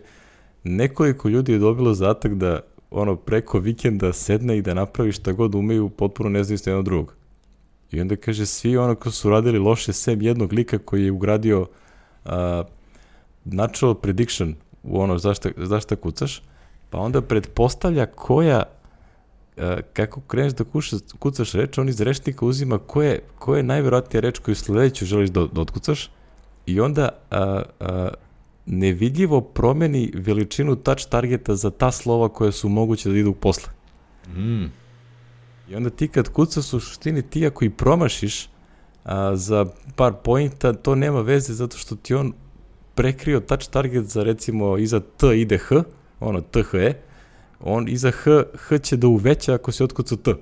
nekoliko ljudi je dobilo zatak da ono preko vikenda sedne i da napravi šta god umeju, potpuno nezavisno jedno drugog. I onda kaže, svi ono ko su radili loše, sem jednog lika koji je ugradio uh, natural prediction u ono zašta, zašta kucaš, pa onda pretpostavlja koja uh, kako kreneš da kušaš, kucaš reč, on iz rečnika uzima koje, koje je najverovatnija reč koju sledeću želiš da, da otkucaš i onda a, a, nevidljivo promeni veličinu touch targeta za ta slova koja su moguće da idu posle. Mm. I onda ti kad kucaš u suštini ti ako i promašiš a, za par pointa, to nema veze zato što ti on prekrio touch target za recimo iza T ide H, ono THE, on iza H, H će da uveća ako se otkuca T.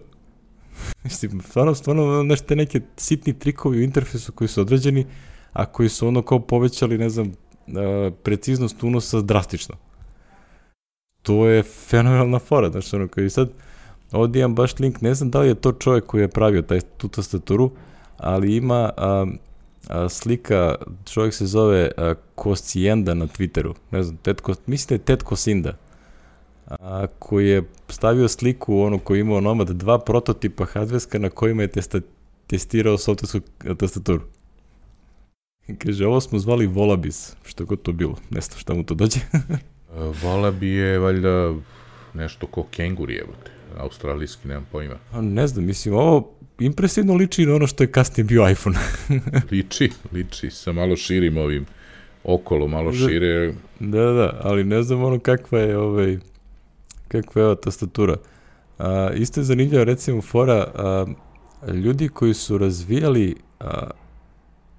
Mislim, stvarno, stvarno nešto neke sitni trikovi u interfejsu koji su određeni, a koji su ono kao povećali, ne znam, preciznost unosa drastično. To je fenomenalna fora, znači ono koji sad, ovdje imam baš link, ne znam da li je to čovjek koji je pravio taj, tu tastaturu, ali ima a, a, slika, čovjek se zove a, Koscijenda na Twitteru, ne znam, Ted, mislim da je Ted Kosinda, a, koji je stavio sliku, ono koji imao Nomad, dva prototipa hardveska na kojima je testa, testirao softwaresku tastaturu. Kaže, ovo smo zvali Volabis, što god to bilo, ne znam šta mu to dođe. Volabi je valjda nešto ko kengur je, australijski, nemam pojma. A ne znam, mislim, ovo impresivno liči na ono što je kasnije bio iPhone. liči, liči, sa malo širim ovim okolo, malo da, šire. Da, da, da, ali ne znam ono kakva je ovaj, kakva je ova tastatura. A, isto je zanimljivo, recimo, fora, a, ljudi koji su razvijali a,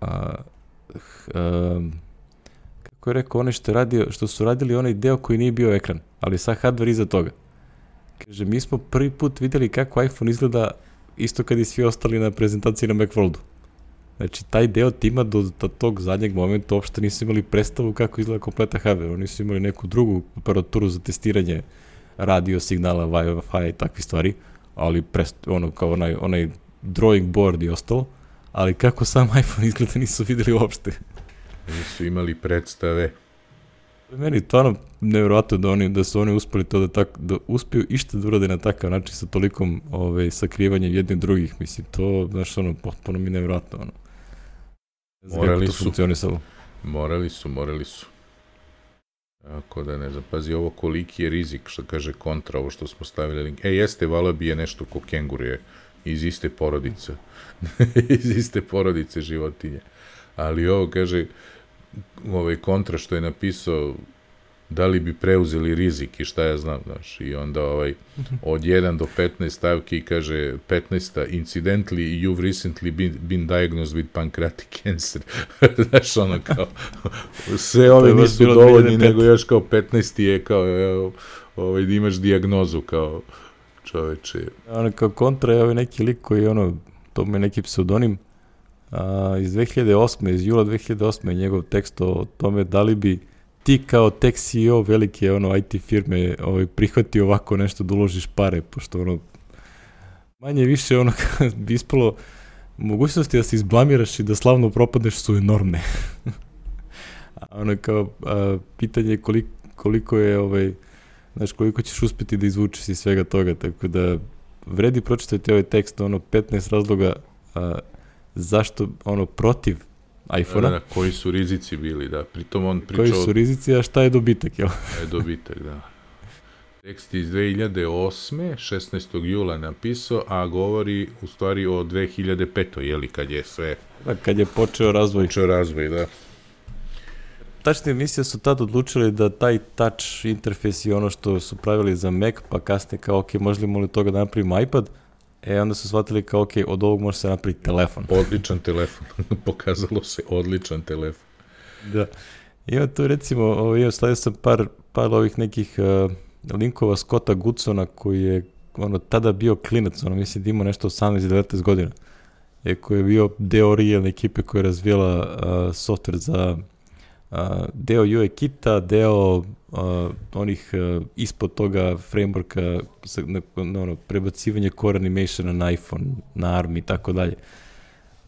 a, uh, kako je rekao, što, radio, što su radili onaj deo koji nije bio ekran, ali sa hardware iza toga. Kaže, mi smo prvi put videli kako iPhone izgleda isto kad i svi ostali na prezentaciji na Macworldu. Znači, taj deo tima do, tog zadnjeg momenta uopšte nisu imali predstavu kako izgleda kompleta hardware. Oni su imali neku drugu aparaturu za testiranje radio signala, Wi-Fi i takve stvari, ali prest, ono kao onaj, onaj drawing board i ostalo ali kako sam iPhone izgleda nisu videli uopšte. Nisu imali predstave. Meni je stvarno nevjerojatno da, oni, da su oni uspeli to da, tak, da uspiju išta da urade na takav način sa tolikom ovaj, sakrivanjem jednih drugih. Mislim, to, znaš, ono, potpuno mi nevjerojatno. Ono. Znam morali su. Funkcionisalo. Morali su, morali su. Tako da ne znam, pazi ovo koliki je rizik, što kaže kontra, ovo što smo stavili link. E, jeste, Valabi je nešto ko kengur je iz iste porodice. iz iste porodice životinje. Ali ovo kaže, ovaj kontra što je napisao da li bi preuzeli rizik i šta ja znam, znaš, i onda ovaj, od 1 do 15 stavki kaže 15. Incidentally, you've recently been, been diagnosed with pancreatic cancer. znaš, ono kao, sve ove nisu dovoljni, nego još kao 15. je kao, ovaj, da imaš diagnozu, kao, čoveče. Ono kao kontra je ovaj neki lik koji ono, to mu je neki pseudonim, a, iz 2008. iz jula 2008. njegov tekst o tome da li bi ti kao tech CEO velike ono IT firme ovaj, prihvati ovako nešto da uložiš pare, pošto ono manje više ono bi ispalo mogućnosti da se izblamiraš i da slavno propadneš su enormne. a ono kao a, pitanje koliko, koliko je ovaj znaš, koliko ćeš uspeti da izvučeš iz svega toga, tako da vredi pročitati ovaj tekst, ono 15 razloga a, zašto, ono, protiv iPhone-a. Da, da, koji su rizici bili, da. Pritom on pričao... Koji su rizici, a šta je dobitak, jel? Šta je dobitak, da. Tekst iz 2008. 16. jula napisao, a govori u stvari o 2005. jeli, kad je sve... Da, kad je počeo razvoj. Počeo razvoj, da. Tačnije emisije su tad odlučili da taj touch interfejs i ono što su pravili za Mac, pa kasnije kao, ok, možemo li toga da napravimo iPad, E, onda su shvatili kao, ok, od ovog može se napraviti telefon. Odličan telefon. Pokazalo se odličan telefon. Da. Ima tu recimo, ovo, ja stavio sam par, par ovih nekih uh, linkova Scotta Goodsona koji je ono, tada bio klinac, ono, mislim da ima nešto 18-19 godina. Je koji je bio deo Real ekipe koja je razvijala uh, software za deo UE kita, deo uh, onih uh, ispod toga frameworka na, na, ono, prebacivanje core animationa na iPhone, na ARM i tako dalje.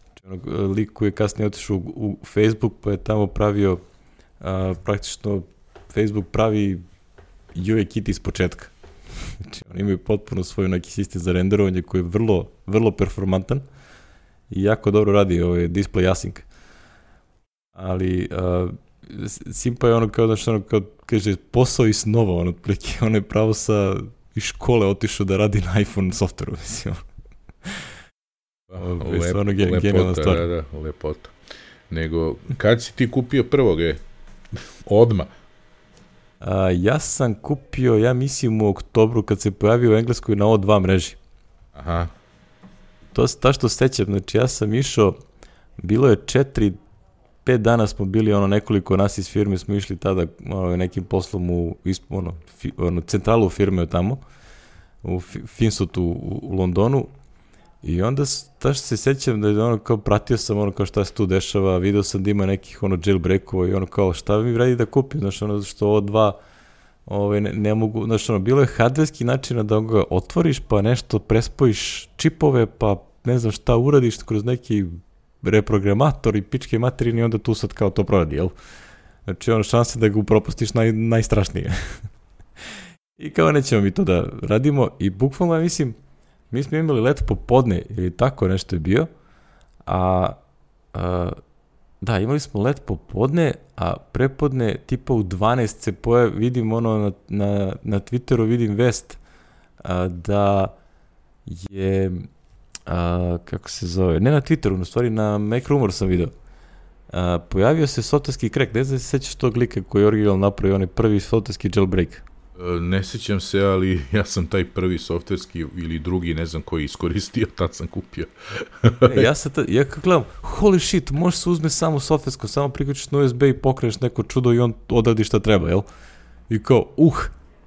Znači, ono, lik koji je kasnije otišao u, u Facebook pa je tamo pravio uh, praktično Facebook pravi UI kit iz početka. Znači, oni imaju potpuno svoj neki sistem za renderovanje koji je vrlo, vrlo performantan i jako dobro radi ovaj display async. Ali uh, Simpa je ono kao da što ono kao kaže posao i snova, ono otprilike on je pravo sa iz škole otišao da radi na iPhone softveru, mislim. Lep, je stvarno gen, lepota, stvar. Da, da, lepota. Nego, kad si ti kupio prvog, je? Odma. A, ja sam kupio, ja mislim u oktobru kad se pojavio u Engleskoj na O2 mreži. Aha. To ta što sećam, znači ja sam išao, bilo je četiri, pet dana smo bili, ono, nekoliko nas iz firme smo išli tada ono, nekim poslom u, ono, fi, ono, centralu firme tamo, u Finsutu u, u Londonu, I onda, ta što se sećam da je ono kao pratio sam ono kao šta se tu dešava, video sam da ima nekih ono jailbreakova i ono kao šta mi vredi da kupim, znaš ono što ovo dva ovaj, ne, ne mogu, znaš ono, bilo je hardverski način da ga otvoriš pa nešto prespojiš čipove pa ne znam šta uradiš kroz neki reprogramator i pičke materini i onda tu sad kao to proradi, jel? Znači ono šanse da ga upropastiš naj, najstrašnije. I kao nećemo mi to da radimo i bukvalno mislim Mi smo imali let popodne ili tako nešto je bio, a, a da, imali smo let popodne, a prepodne tipa u 12 se pojav, vidim ono na, na, na Twitteru vidim vest a, da je a, kako se zove, ne na Twitteru, u stvari na Mac Rumor sam video. A, pojavio se softwarski crack, ne znam se sećaš tog lika koji je original napravio, onaj prvi softwarski jailbreak. Ne sećam se, ali ja sam taj prvi softverski ili drugi, ne znam koji iskoristio, tad sam kupio. e, ja sam ta, ja kad gledam, holy shit, može se uzme samo softversko, samo priključiš na USB i pokreneš neko čudo i on odradi šta treba, jel? I kao, uh,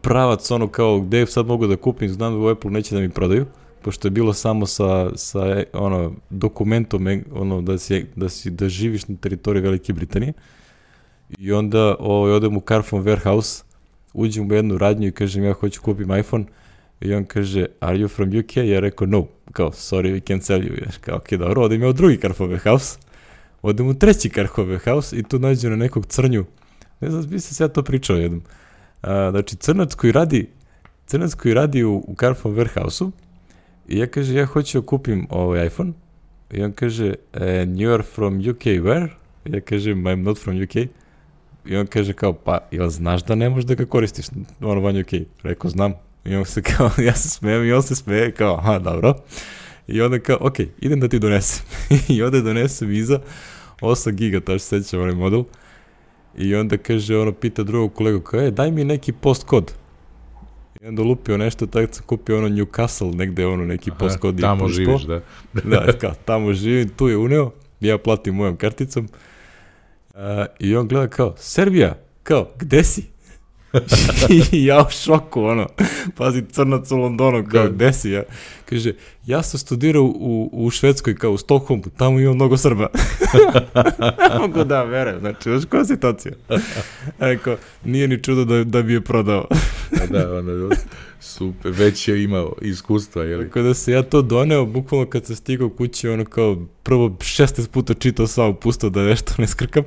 pravac, ono kao, gde sad mogu da kupim, znam da u Apple neće da mi prodaju, pošto je bilo samo sa, sa ono, dokumentom, ono, da, si, da, si, da živiš na teritoriji Velike Britanije. I onda ovaj, odem u Carphone Warehouse, uđem u jednu radnju i kažem ja hoću kupim iPhone i on kaže are you from UK? Ja rekao no, kao sorry we can't sell you. Ja kao ok, dobro, odem ja u drugi Karfove house, odem u treći Karfove house i tu nađem na nekog crnju. Ne znam, bi se ja to pričao jednom. A, znači, crnac koji radi, crnac koji radi u, u Carphone Warehouse-u i ja kaže, ja hoću da kupim ovaj iPhone i on kaže, and you are from UK where? Ja kažem, I'm not from UK. I on kaže kao, pa, jel znaš da ne možeš da ga koristiš, ono okej. Okay. Rekao, znam. I on se kao, ja se smijem i on se smeje, kao, aha, dobro. I onda kao, ok, idem da ti donesem. I onda donesem iza 8 giga, taš se sećam onaj model. I onda kaže, ono, pita drugog kolegu, kao, e, daj mi neki post kod. I onda lupio nešto, tako sam kupio ono Newcastle, negde ono neki kod. Tamo živiš, da. da, kao, tamo živim, tu je uneo, ja platim mojom karticom. Uh, I on gleda kao, Srbija, kao, gde si? I ja u šoku, ono, pazi, crnac u Londonu, kao, da. gde si ja? Kaže, ja sam studirao u, u Švedskoj, kao u Stockholmu, tamo ima mnogo Srba. Mogu da vere, znači, znaš koja situacija? Eko, nije ni čudo da, da bi je prodao. da, ono, super, već je imao iskustva, jel? Tako da se ja to doneo, bukvalno kad sam stigao kući, ono kao, prvo 16 puta čitao sam pustao da nešto ne skrkam.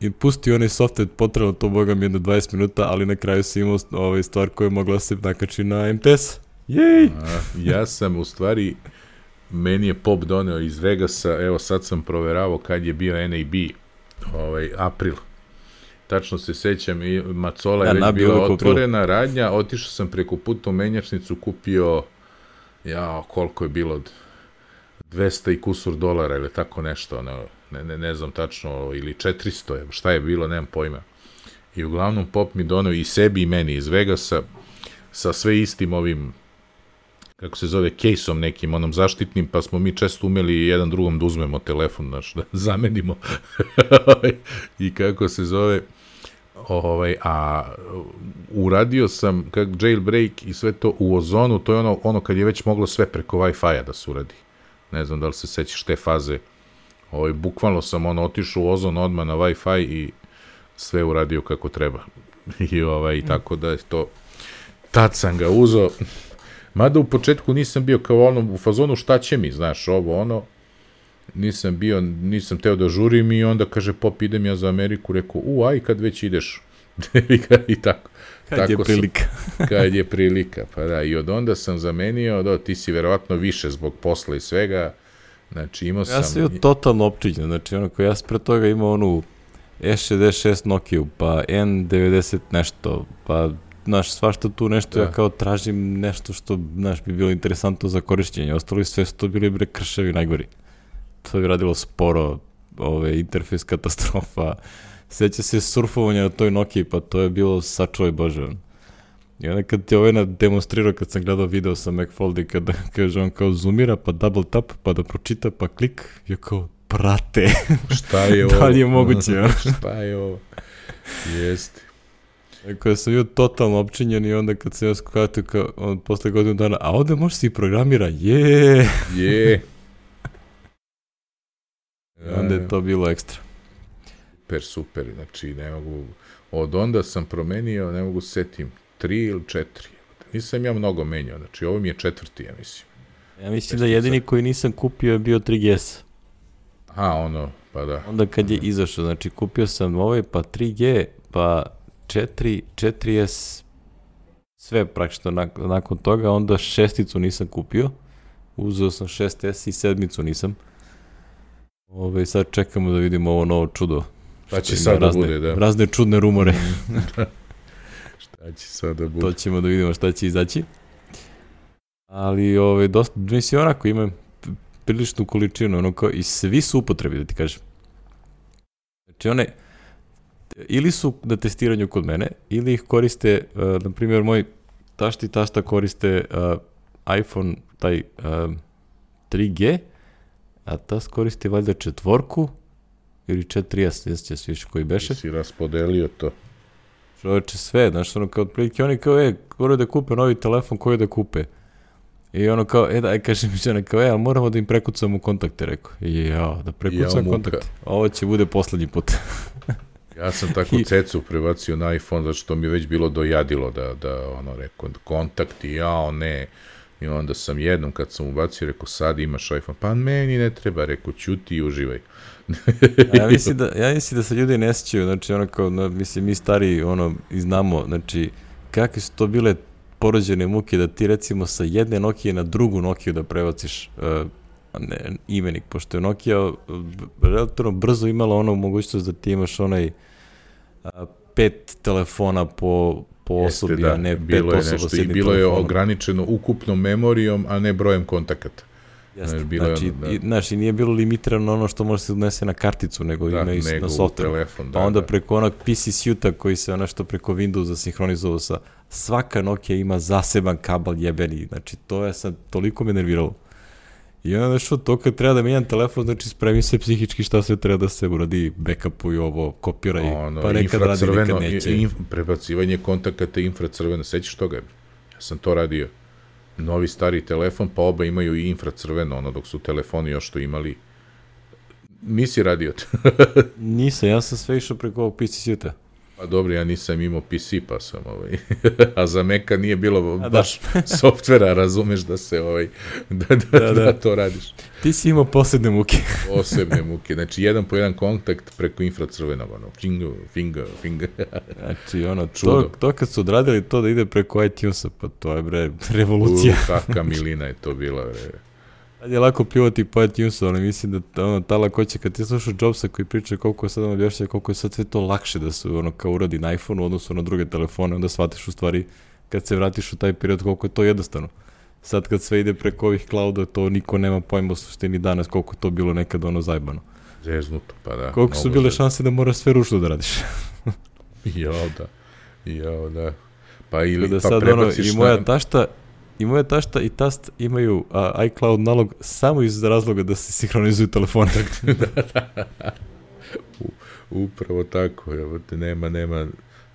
I pustio onaj software, potrebno to boga mi jedno 20 minuta, ali na kraju sam imao ovaj stvar koja je mogla da se nakači na MTS. Jej! A, ja sam u stvari, meni je pop doneo iz Vegasa, evo sad sam proveravao kad je bio NAB, ovaj, april. Tačno se sećam, i Macola je Ja, već bila u april. otvorena radnja, otišao sam preko puta u menjačnicu, kupio, ja, koliko je bilo, 200 i kusur dolara ili tako nešto, ono, ne, ne, ne znam tačno, ili 400, je, šta je bilo, nemam pojma. I uglavnom pop mi doneo i sebi i meni iz Vegasa, sa sve istim ovim kako se zove, kejsom nekim, onom zaštitnim, pa smo mi često umeli jedan drugom da uzmemo telefon, znaš, da zamenimo. I kako se zove, ovaj, a uradio sam kak jailbreak i sve to u ozonu, to je ono, ono kad je već moglo sve preko Wi-Fi-a da se uradi. Ne znam da li se sećaš te faze. Ovaj, bukvalno sam ono otišao u ozon odmah na Wi-Fi i sve uradio kako treba. I ovaj, tako da je to, tad sam ga uzeo, Mada u početku nisam bio kao ono u fazonu šta će mi, znaš, ovo ono, nisam bio, nisam teo da žurim i onda kaže pop idem ja za Ameriku, rekao, u aj kad već ideš. I tako. Kad tako je sam- prilika. kad je prilika, pa da, i od onda sam zamenio, da, ti si verovatno više zbog posla i svega, znači imao sam... Ja sam bio totalno opčiđen, znači ono koji ja sam pre toga imao onu S66 Nokia, pa N90 nešto, pa znaš, svašta tu nešto, Da. ja kao tražim nešto što, znaš, bi bilo interesantno za korišćenje, ostalo i sve su to bili bre krševi najgori. To bi radilo sporo, ove, interfejs katastrofa, seća se surfovanja na toj Nokia, pa to je bilo sačuvaj Bože. ono. I onda kad ti ovaj na demonstrirao, kad sam gledao video sa McFoldy, kada kaže on kao zoomira, pa double tap, pa da pročita, pa klik, je kao, prate, Šta je ovo? da li je moguće? šta je ovo? Jeste. Tako da sam bio totalno opčinjen i onda kad sam ja shvatio kao, on, posle godinu dana, a ovde može se i programira, je, Je. Onda je to bilo ekstra. Super, super, znači ne mogu, od onda sam promenio, ne mogu se setim, tri ili četiri. Nisam ja mnogo menjao, znači ovo mi je četvrti, ja mislim. Ja mislim da jedini koji nisam kupio je bio 3GS. A, ono, pa da. Onda kad je izašao, znači kupio sam ovaj, pa 3G, pa 4, 4S, sve praktično nak nakon toga, onda šesticu nisam kupio, uzeo sam 6S i sedmicu nisam. Ove, sad čekamo da vidimo ovo novo čudo. Pa će sad da razne, bude, da. Razne čudne rumore. Šta će sad da bude? to ćemo da vidimo šta će izaći. Ali, ove, dosta, mislim, onako ima priličnu količinu, ono kao, i svi su upotrebi, da ti kažem. Znači, one, ili su na testiranju kod mene, ili ih koriste, uh, na primjer, moj tašta i tašta koriste uh, iPhone, taj uh, 3G, a tas koristi valjda četvorku, ili 4S, ne sjećam se više koji beše. Si raspodelio to. Čoveče, sve, znaš, ono kao otprilike oni kao, e, moraju da kupe novi telefon, koji da kupe? I ono kao, e, daj, kaže mi žena, kao, e, ali moramo da im prekucamo kontakte, rekao. I jao, da prekucam muka. kontakte. Ovo će bude poslednji put. Ja sam tako I- cecu prebacio na iPhone, zato što mi je već bilo dojadilo da, da ono, rekao, kontakt i jao, ne. I onda sam jednom, kad sam ubacio, rekao, sad imaš iPhone. Pa meni ne treba, rekao, ćuti i uživaj. Ja mislim da, ja mislim da se ljudi ne sjećaju, znači, ono kao, no, mislim, mi stari, ono, i znamo, znači, kakve su to bile porođene muke da ti, recimo, sa jedne Nokia na drugu Nokia da prebaciš uh, ne, imenik, pošto je Nokia uh, relativno brzo imala ono mogućnost da ti imaš onaj uh, pet telefona po, po Jeste, osobi, da, a ne pet bilo je osoba nešto i jednim bilo je telefonom. ograničeno ukupnom memorijom, a ne brojem kontakata. Jeste, Znaš, bilo je znači, ono, da. i, znaš, i nije bilo limitirano ono što može se unese na karticu, nego Da, i s- nego na u softveru. telefon, Pa da, onda da. preko onog PC suita koji se nešto preko Windowsa sinhronizovao sa svaka Nokia ima zaseban kabel jebeni, znači to je sad toliko me nerviralo. I onda nešto to kad treba da menjam telefon, znači spremim se psihički šta sve treba da se uradi, backupuj ovo, kopiraj, Ono, pa nekad radi, nekad neće. inf, prebacivanje kontakata infracrveno, sećaš toga? Ja sam to radio. Novi stari telefon, pa oba imaju i infracrveno, ono, dok su telefoni još to imali. Nisi radio to. Nisam, ja sam sve išao preko ovog PC suita. Pa dobro, ja nisam imao PC, pa sam ovaj, a za Meka nije bilo A da. baš softvera, razumeš da se ovaj, da, da, da, Da, da. to radiš. Ti si imao posebne muke. Posebne muke, znači jedan po jedan kontakt preko infracrvenog, ono, finger, finger, finger. Znači, ono, to, Čudo. to kad su odradili to da ide preko iTunesa, pa to je, bre, revolucija. U, kakva milina je to bila, bre. Sad je lako pljuvati po iTunesu, ali mislim da ono, ta lakoća, kad ti slušaš Jobsa koji priča koliko je sad objašnja, koliko je sad sve to lakše da se ono kao uradi na iPhone u odnosu na druge telefone, onda shvatiš u stvari kad se vratiš u taj period koliko je to jednostavno. Sad kad sve ide preko ovih clouda, to niko nema pojma u suštini danas koliko to bilo nekad ono zajbano. Zeznuto, pa da. Koliko su bile zeznuto. šanse da moraš sve ručno da radiš. Jao da, jao da. Pa ili, da pa sad ono, prebaciš i moja na- tašta i moja tašta i tast imaju a, iCloud nalog samo iz razloga da se sinhronizuju telefone. Upravo tako, evo te, nema, nema,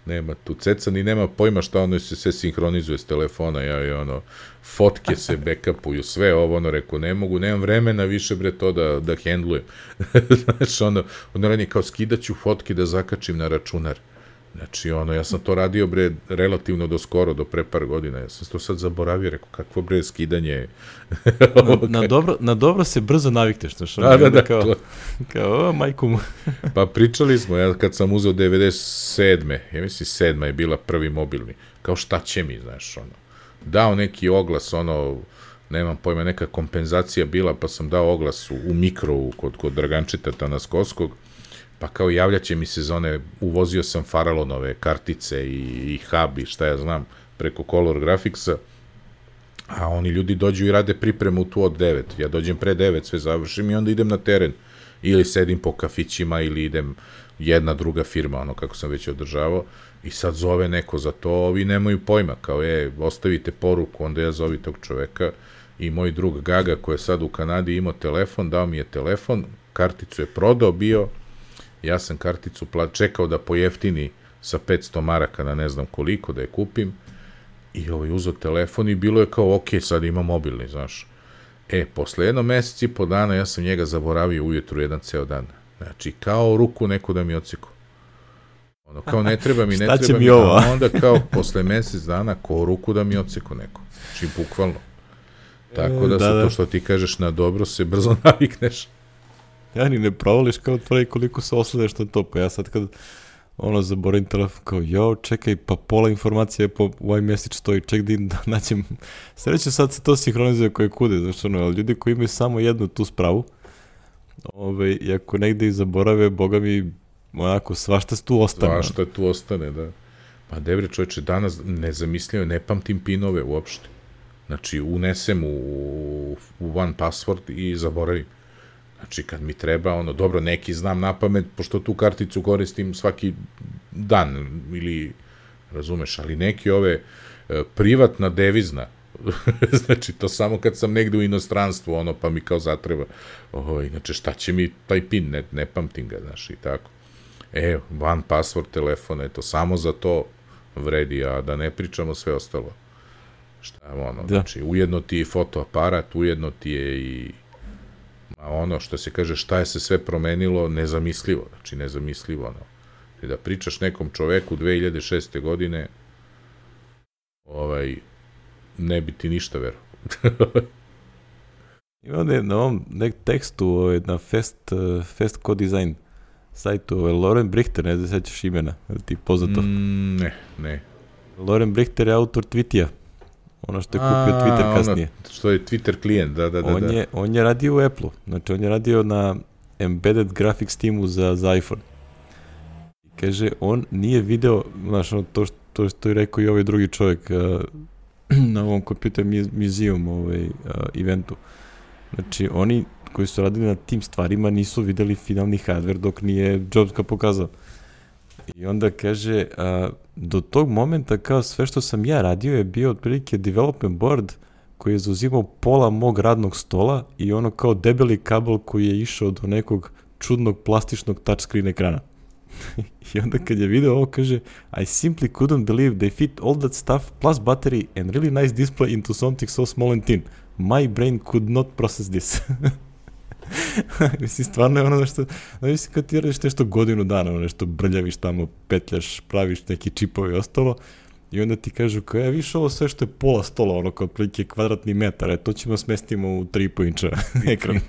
nema tu. Ceca ni nema pojma šta ono se sve sinhronizuje s telefona, ja i ono, fotke se backupuju, sve ovo, ono, reku, ne mogu, nemam vremena više, bre, to da, da hendlujem. Znaš, ono, ono ranije kao skidaću fotke da zakačim na računar. Znači, ono, ja sam to radio, bre, relativno do skoro, do pre par godina. Ja sam to sad zaboravio, rekao, kakvo, bre, skidanje. na, na, dobro, na dobro se brzo navikneš, znaš, ono, Da, da, da, kao, to- kao, o, majku mu. Pa pričali smo, ja kad sam uzeo 97. Ja mislim, sedma je bila prvi mobilni. Kao šta će mi, znaš, ono. Dao neki oglas, ono, nemam pojma, neka kompenzacija bila, pa sam dao oglas u, u mikro kod, kod Dragančita Tanaskoskog, pa kao javljaće mi se za one, uvozio sam Faralonove kartice i, i hub i šta ja znam, preko Color Graphicsa, a oni ljudi dođu i rade pripremu tu od 9. Ja dođem pre 9, sve završim i onda idem na teren. Ili sedim po kafićima ili idem jedna druga firma, ono kako sam već održavao, i sad zove neko za to, ovi nemaju pojma, kao je, ostavite poruku, onda ja zovi tog čoveka i moj drug Gaga koji je sad u Kanadi imao telefon, dao mi je telefon, karticu je prodao bio, ja sam karticu pla- čekao da pojeftini sa 500 maraka na ne znam koliko da je kupim, I ovaj uzeo telefon i bilo je kao, ok, sad ima mobilni, znaš. E, posle jedno mesec i po dana ja sam njega zaboravio ujutru jedan ceo dan. Znači, kao ruku neko da mi ociko. Ono, kao ne treba mi, ne treba mi mi, ovo, a onda kao posle mesec dana, ko ruku da mi ociko neko. Znači, bukvalno. Tako da, E, da, su da. to što ti kažeš na dobro se brzo navikneš. Ja ni ne provališ kao tvoje koliko se osledeš na to, pa ja sad kad ono zaboravim telefon kao, jo, čekaj, pa pola informacije po iMessage stoji, ček da, da nađem. Sreće sad se to sinhronizuje koje kude, znaš ono, ali ljudi koji imaju samo jednu tu spravu, ove, i ako negde i zaborave, boga mi, onako, svašta tu ostane. Svašta tu ostane, da. Pa debre čoveče, danas nezamisljivo, ne pamtim pinove uopšte. Znači, unesem u, u one password i zaboravim. Znači, kad mi treba, ono, dobro, neki znam na pamet, pošto tu karticu koristim svaki dan, ili, razumeš, ali neki ove e, privatna devizna, znači, to samo kad sam negde u inostranstvu, ono, pa mi kao zatreba, ovo, inače, šta će mi taj pin, ne, ne pamtim ga, znaš, i tako. E, van password telefona, eto, samo za to vredi, a da ne pričamo sve ostalo. Šta je ono, Da. znači, ujedno ti je fotoaparat, ujedno ti je i a ono što se kaže šta je se sve promenilo, nezamislivo, znači nezamislivo, ono. I da pričaš nekom čoveku 2006. godine, ovaj, ne bi ti ništa vero. I onda je na ovom nek tekstu ovaj, na Fest, uh, Fest Code Design sajtu, ovaj, Loren Brichter, ne znam da se sećaš imena, ti poznato. Mm, ne, ne. Loren Brichter je autor Twitija, ono što je kupio Twitter ono kasnije. što je Twitter klijent, da, da, da. on, da. je, on je radio u Apple-u, znači on je radio na embedded graphics timu za, za iPhone. I kaže, on nije video, znaš, ono, to, što, to što je rekao i ovaj drugi čovjek uh, na ovom Computer Mu- Museum ovaj, uh, eventu. Znači, oni koji su radili na tim stvarima nisu videli finalni hardware dok nije Jobs ga pokazao. I onda kaže, a, do tog momenta kao sve što sam ja radio je bio otprilike development board koji je zauzimao pola mog radnog stola i ono kao debeli kabel koji je išao do nekog čudnog plastičnog touchscreen ekrana. I onda kad je video ovo kaže I simply couldn't believe they fit all that stuff plus battery and really nice display into something so small and thin. My brain could not process this. mislim, stvarno je ono nešto, znači kad ti radiš nešto godinu dana, ono nešto brljaviš tamo, petljaš, praviš neki čipovi i ostalo, I onda ti kažu kao, ja viš ovo sve što je pola stola, ono kao otprilike kvadratni metar, e, to ćemo smestimo u 3,5 inča ekran.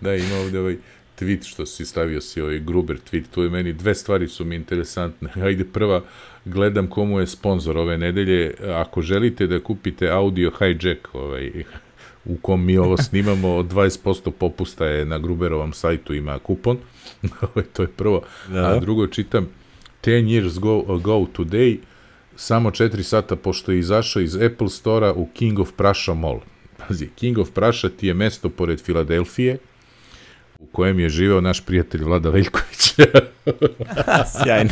da, ima ovde ovaj tweet što si stavio si ovaj Gruber tweet, tu je meni dve stvari su mi interesantne. Ajde prva, gledam komu je sponsor ove nedelje, ako želite da kupite audio hijack, ovaj, u kom mi ovo snimamo, 20% popusta je na Gruberovom sajtu, ima kupon, ovaj, to je prvo. Da. A drugo čitam, 10 years go, ago today, samo 4 sata pošto je izašao iz Apple Store-a u King of Prussia Mall. Pazi, King of Prussia ti je mesto pored Filadelfije, u kojem je živeo naš prijatelj Vlada Veljković. Sjajno.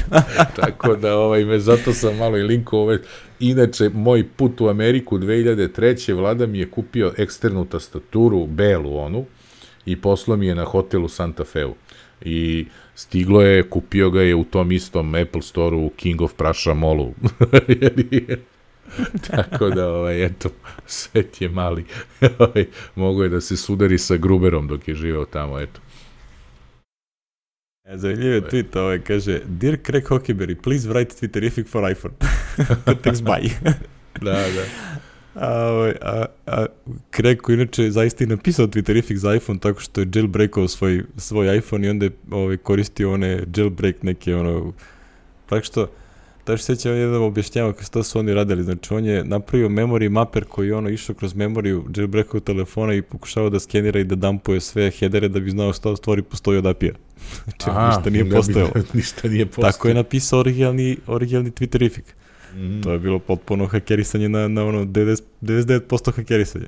Tako da, ovaj, me, zato sam malo i linko ove. Inače, moj put u Ameriku 2003. Vlada mi je kupio eksternu tastaturu, belu onu, i poslao mi je na hotelu Santa Feu. I stiglo je, kupio ga je u tom istom Apple Store-u u King of Prussia Mallu. Tako da, ovaj, eto, svet je mali. Ovaj, mogu je da se sudari sa Gruberom dok je živeo tamo, eto. E, zanimljiv je tweet, ovaj, kaže Dear Craig Hockeyberry, please write Twitterific for iPhone. Thanks, bye. da, da. A, ovaj, a, a Craig koji inače zaista i napisao Twitterific za iPhone tako što je jailbreakao svoj, svoj iPhone i onda je ovaj, koristio one jailbreak neke ono, tako što Da se seća jedan objašnjava kako su oni radili. Znači, on je napravio memory mapper koji je ono išao kroz memoriju jailbreakov telefona i pokušao da skenira i da dumpuje sve headere da bi znao šta stvari postoji od API-a. Znači, Aha, ništa nije postojalo. ništa nije postojalo. Tako je napisao originalni, originalni Twitterific. Mm. To je bilo potpuno hakerisanje na, na ono 90, 99% hakerisanje.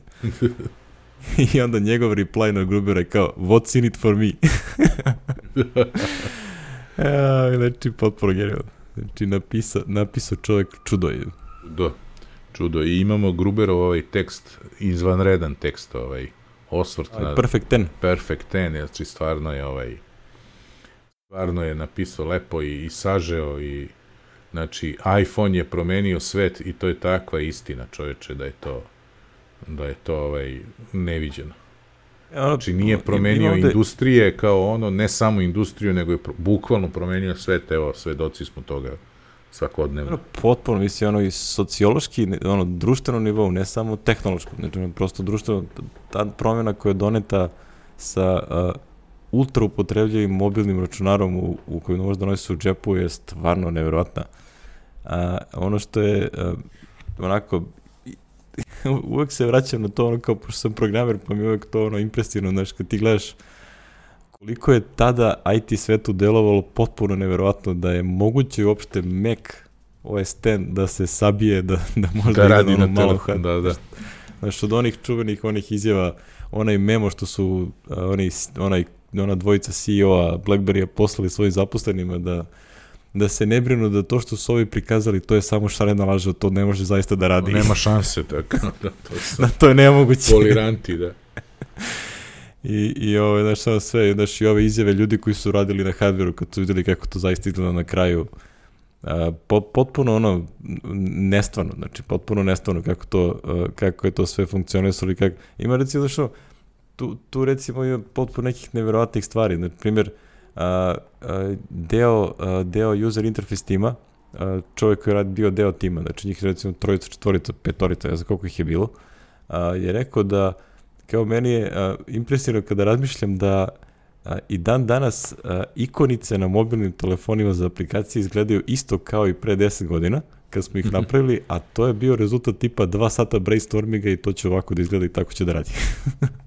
I onda njegov reply na Grubera je kao, what's in it for me? ja, znači, potpuno genijalno. Znači, napisa, napisao čovjek čudo je. Da, čudo. I imamo Gruberov ovaj tekst, izvanredan tekst, ovaj, osvrt ovaj, na... Perfect ten. Perfect ten, znači stvarno je ovaj, stvarno je napisao lepo i, i sažeo i znači iPhone je promenio svet i to je takva istina čoveče da je to da je to ovaj neviđeno. Znači nije promenio ovde... industrije kao ono, ne samo industriju, nego je bukvalno promenio svet, evo, svedoci smo toga svakodnevno. Potpuno, mislim, ono i sociološki, ono, društveno nivou, ne samo tehnološko, znači, prosto društveno, ta promjena koja je doneta sa uh, ultra upotrebljivim mobilnim računarom u, u koju možda nosi u džepu je stvarno nevjerojatna. A, ono što je uh, onako uvek se vraćam na to, ono kao, pošto sam programer, pa mi uvek to ono impresivno, znaš, kad ti gledaš koliko je tada IT svetu delovalo potpuno neverovatno da je moguće uopšte Mac OS X da se sabije, da, da može da, radi na malo telefon, da, da. Znaš, od onih čuvenih onih izjava, onaj memo što su uh, onaj, onaj, ona dvojica CEO-a BlackBerry-a poslali svojim zaposlenima da da se ne brinu da to što su ovi prikazali, to je samo šarena laža, to ne može zaista da radi. Nema šanse, tako. da, to, su da, to je nemoguće. Poliranti, da. I, i ove, znaš, samo sve, znaš, i ove izjave ljudi koji su radili na hardveru, kad su videli kako to zaista izgleda na kraju, a, pot, potpuno ono, nestvarno, znači, potpuno nestvarno kako to, a, kako je to sve funkcionisalo i kako, ima recimo, znaš, tu, tu recimo ima potpuno nekih neverovatnih stvari, na primjer, deo, deo user interface tima, čovjek koji je bio deo tima, znači njih recimo trojica, četvorica, petorica, ja znam koliko ih je bilo, je rekao da kao meni je impresivno kada razmišljam da i dan danas ikonice na mobilnim telefonima za aplikacije izgledaju isto kao i pre 10 godina, kad smo ih mhm. napravili, a to je bio rezultat tipa dva sata brainstorminga i to će ovako da izgleda i tako će da radi.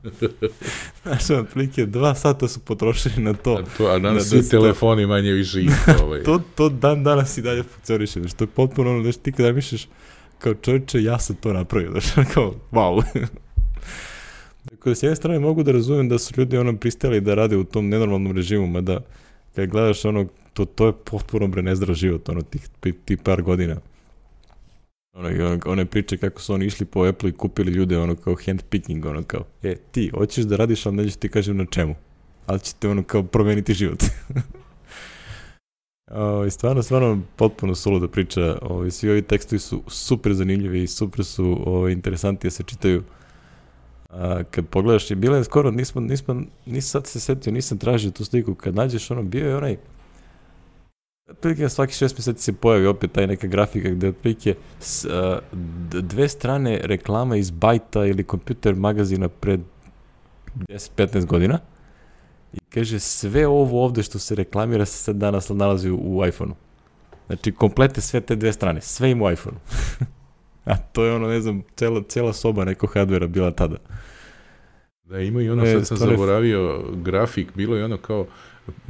Znaš, otprilike dva sata su potrošili na to. A, to, a nam svi telefoni to, manje više isto. Ovaj. to, to dan danas i dalje funkcioniše. Znači, to je potpuno ono, znači ti kada misliš kao čovječe, ja sam to napravio. Znači, kao, wow. Dakle, s jedne strane mogu da razumem da su ljudi ono pristali da rade u tom nenormalnom režimu, mada kad gledaš ono, to, to je potpuno bre nezdrav život, ono, tih, tih par godina. Ono, ono, one priče kako su oni išli po Apple i kupili ljude, ono, kao handpicking, ono, kao, e, ti, hoćeš da radiš, ali nećeš ti kažem na čemu. Ali će te, ono, kao, promeniti život. O, I stvarno, stvarno, potpuno da priča. O, svi ovi tekstovi su super zanimljivi i super su o, interesanti da se čitaju. A, kad pogledaš, je bila je skoro, nismo, nismo, nisam sad se setio, nisam tražio tu sliku, kad nađeš ono, bio je onaj, otprilike svaki šest meseci se pojavi opet taj neka grafika gde otprilike s, a, dve strane reklama iz Bajta ili kompjuter magazina pred 10-15 godina i kaže sve ovo ovde što se reklamira se sad danas nalazi u, iPhone-u. Znači, komplete sve te dve strane, sve im u iPhone-u. A to je ono, ne znam, cela, cela soba nekog hardvera bila tada. Da, ima i ono, sad sam zaboravio grafik, bilo je ono kao,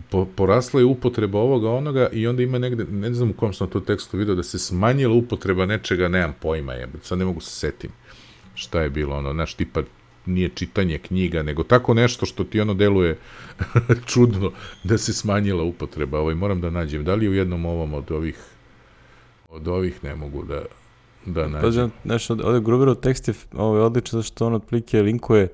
po, porasla je upotreba ovoga onoga i onda ima negde, ne znam u kom sam to tekstu video, da se smanjila upotreba nečega, nemam pojma, je, sad ne mogu se setim šta je bilo, ono, naš tipa nije čitanje knjiga, nego tako nešto što ti ono deluje čudno da se smanjila upotreba. Ovaj, moram da nađem. Da li u jednom ovom od ovih od ovih ne mogu da da nađem. Pađe, nešto, ovde Gruberov tekst je ovaj, odličan zašto on otprilike linkuje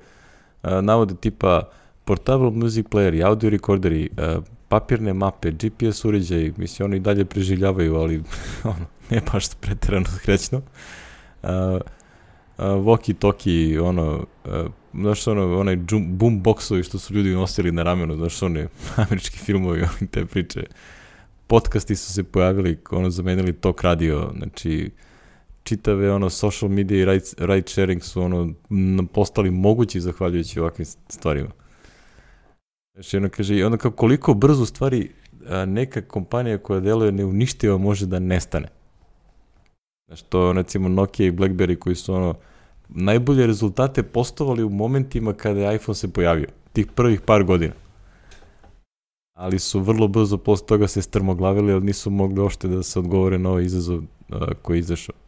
uh, navode tipa portable music player, audio rekorderi, uh, papirne mape, GPS uređaj, mislim, oni dalje preživljavaju, ali ono, ne baš preterano srećno. Uh, uh, walkie-talkie, ono, uh, znaš ono, onaj boom boxovi što su ljudi nosili na ramenu, znaš one američki filmovi, oni te priče. Podcasti su se pojavili, ono, zamenili tok radio, znači, čitave ono social media i right, right sharing su ono postali mogući zahvaljujući ovakvim stvarima. Znači, ono kaže, onda kao koliko brzo stvari neka kompanija koja deluje neuništiva može da nestane. Znači, to recimo Nokia i Blackberry koji su ono najbolje rezultate postovali u momentima kada je iPhone se pojavio, tih prvih par godina. Ali su vrlo brzo posle toga se strmoglavili, ali nisu mogli ošte da se odgovore na ovaj izazov koji je izašao.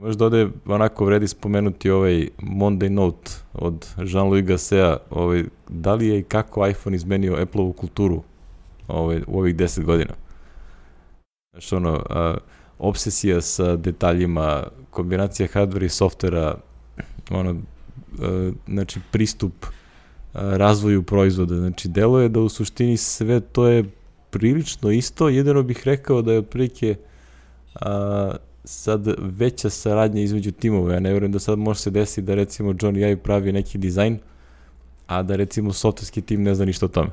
Možda ovde onako vredi spomenuti ovaj Monday Note od Jean-Louis Gassea, ovaj, da li je i kako iPhone izmenio Apple-ovu kulturu ovaj, u ovih 10 godina. Znaš, ono, a, obsesija sa detaljima, kombinacija hardvera i softvera, ono, a, znači pristup a, razvoju proizvoda, znači delo je da u suštini sve to je prilično isto, jedino bih rekao da je otprilike a, sad veća saradnja između timova. Ja ne verujem da sad može se desiti da recimo John i pravi neki dizajn, a da recimo softverski tim ne zna ništa o tome.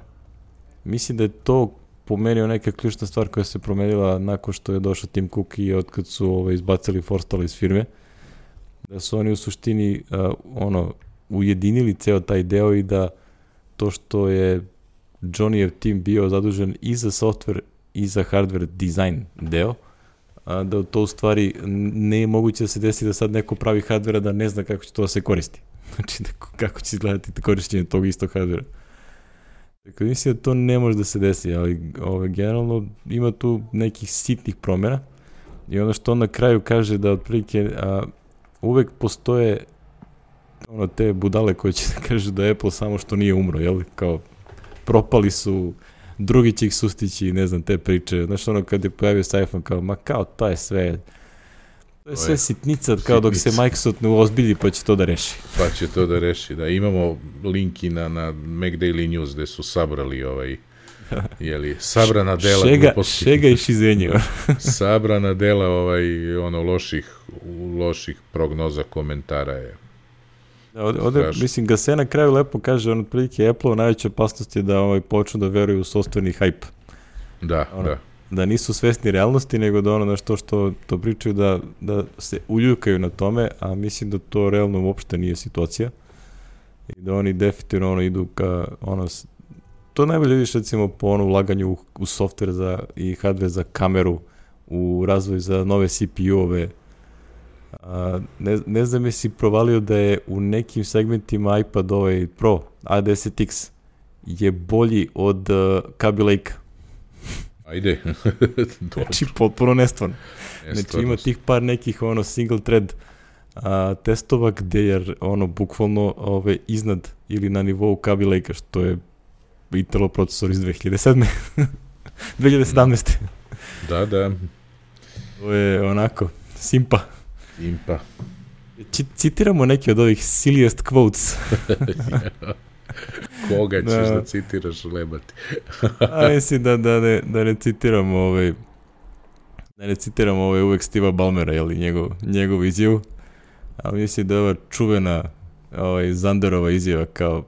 Mislim da je to po meni neka ključna stvar koja se promenila nakon što je došao Tim Cook i otkad su ovaj, izbacili Forstall iz firme. Da su oni u suštini uh, ono, ujedinili ceo taj deo i da to što je Johnnyjev tim bio zadužen i za software i za hardware design deo, da to u stvari ne je moguće da se desi da sad neko pravi hardvera da ne zna kako će to da se koristi. Znači, da, kako će izgledati korišćenje tog istog hardvera. Dakle, mislim da to ne može da se desi, ali ove, generalno ima tu nekih sitnih promjena i ono što on na kraju kaže da otprilike a, uvek postoje ono te budale koje će da kaže da Apple samo što nije umro, jel? Kao propali su drugi će ih sustići, ne znam, te priče. Znaš, ono kad je pojavio sa iPhone, kao, ma kao, to je sve, to je sve sitnica, kao dok se Microsoft ne ozbilji, pa će to da reši. Pa će to da reši, da. Imamo linki na, na Mac Daily News gde su sabrali ovaj, jeli, sabrana dela šega, gluposti. Šega i šizenje. sabrana dela ovaj, ono, loših, loših prognoza komentara je ovde, ovde mislim, ga se na kraju lepo kaže, on otprilike Apple najveća opasnost je da ovaj, počnu da veruju u sostveni hype. Da, ono, da. Da nisu svesni realnosti, nego da ono na što što to pričaju da, da se uljukaju na tome, a mislim da to realno uopšte nije situacija. I da oni definitivno ono idu ka, ono, to najbolje vidiš recimo po ono ulaganju u, u software za, i hardware za kameru, u razvoj za nove CPU-ove, A, ne, ne znam je si provalio da je u nekim segmentima iPad ovaj Pro A10X je bolji od uh, Kaby Lake. Ajde. znači, potpuno nestvarno. Znači, ima tih par nekih ono single thread a, testova gde je ono bukvalno ove, iznad ili na nivou Kaby Lake, što je Intel procesor iz 2007. 2017. Da, da. To je onako, simpa. Impa. Citiramo neke od ovih silliest quotes. Koga ćeš da, da citiraš lebati? A mislim da, da, ne, da ne citiramo ovaj, da ne citiramo ovaj uvek Steve'a Balmera, jel, njegov, njegov izjavu. Ali mislim da je ova čuvena ovaj, Zanderova izjava kao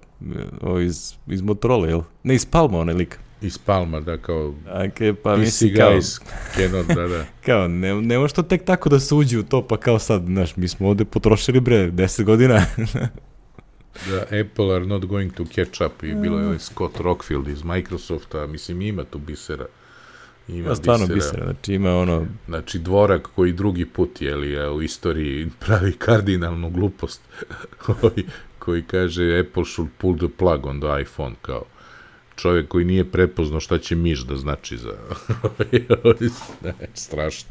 ovaj, iz, iz Motorola, jel? Ne, iz Palma onaj lik. Iz Palma, da, kao Okay, pa PC misli kao, guys, Canon, da, da. kao ne, ne može to tek tako da se uđe u to, pa kao sad, znaš, mi smo ovde potrošili bre 10 godina. Da, Apple are not going to catch up i bilo je ovaj Scott Rockfield iz Microsofta, mislim ima tu bisera. Ima stvarno bisera, znači ima ono... Znači dvorak koji drugi put, jeli, je u istoriji pravi kardinalnu glupost, koji, koji kaže Apple should pull the plug on the iPhone, kao čovjek koji nije prepoznao šta će miš da znači za... ne, strašno.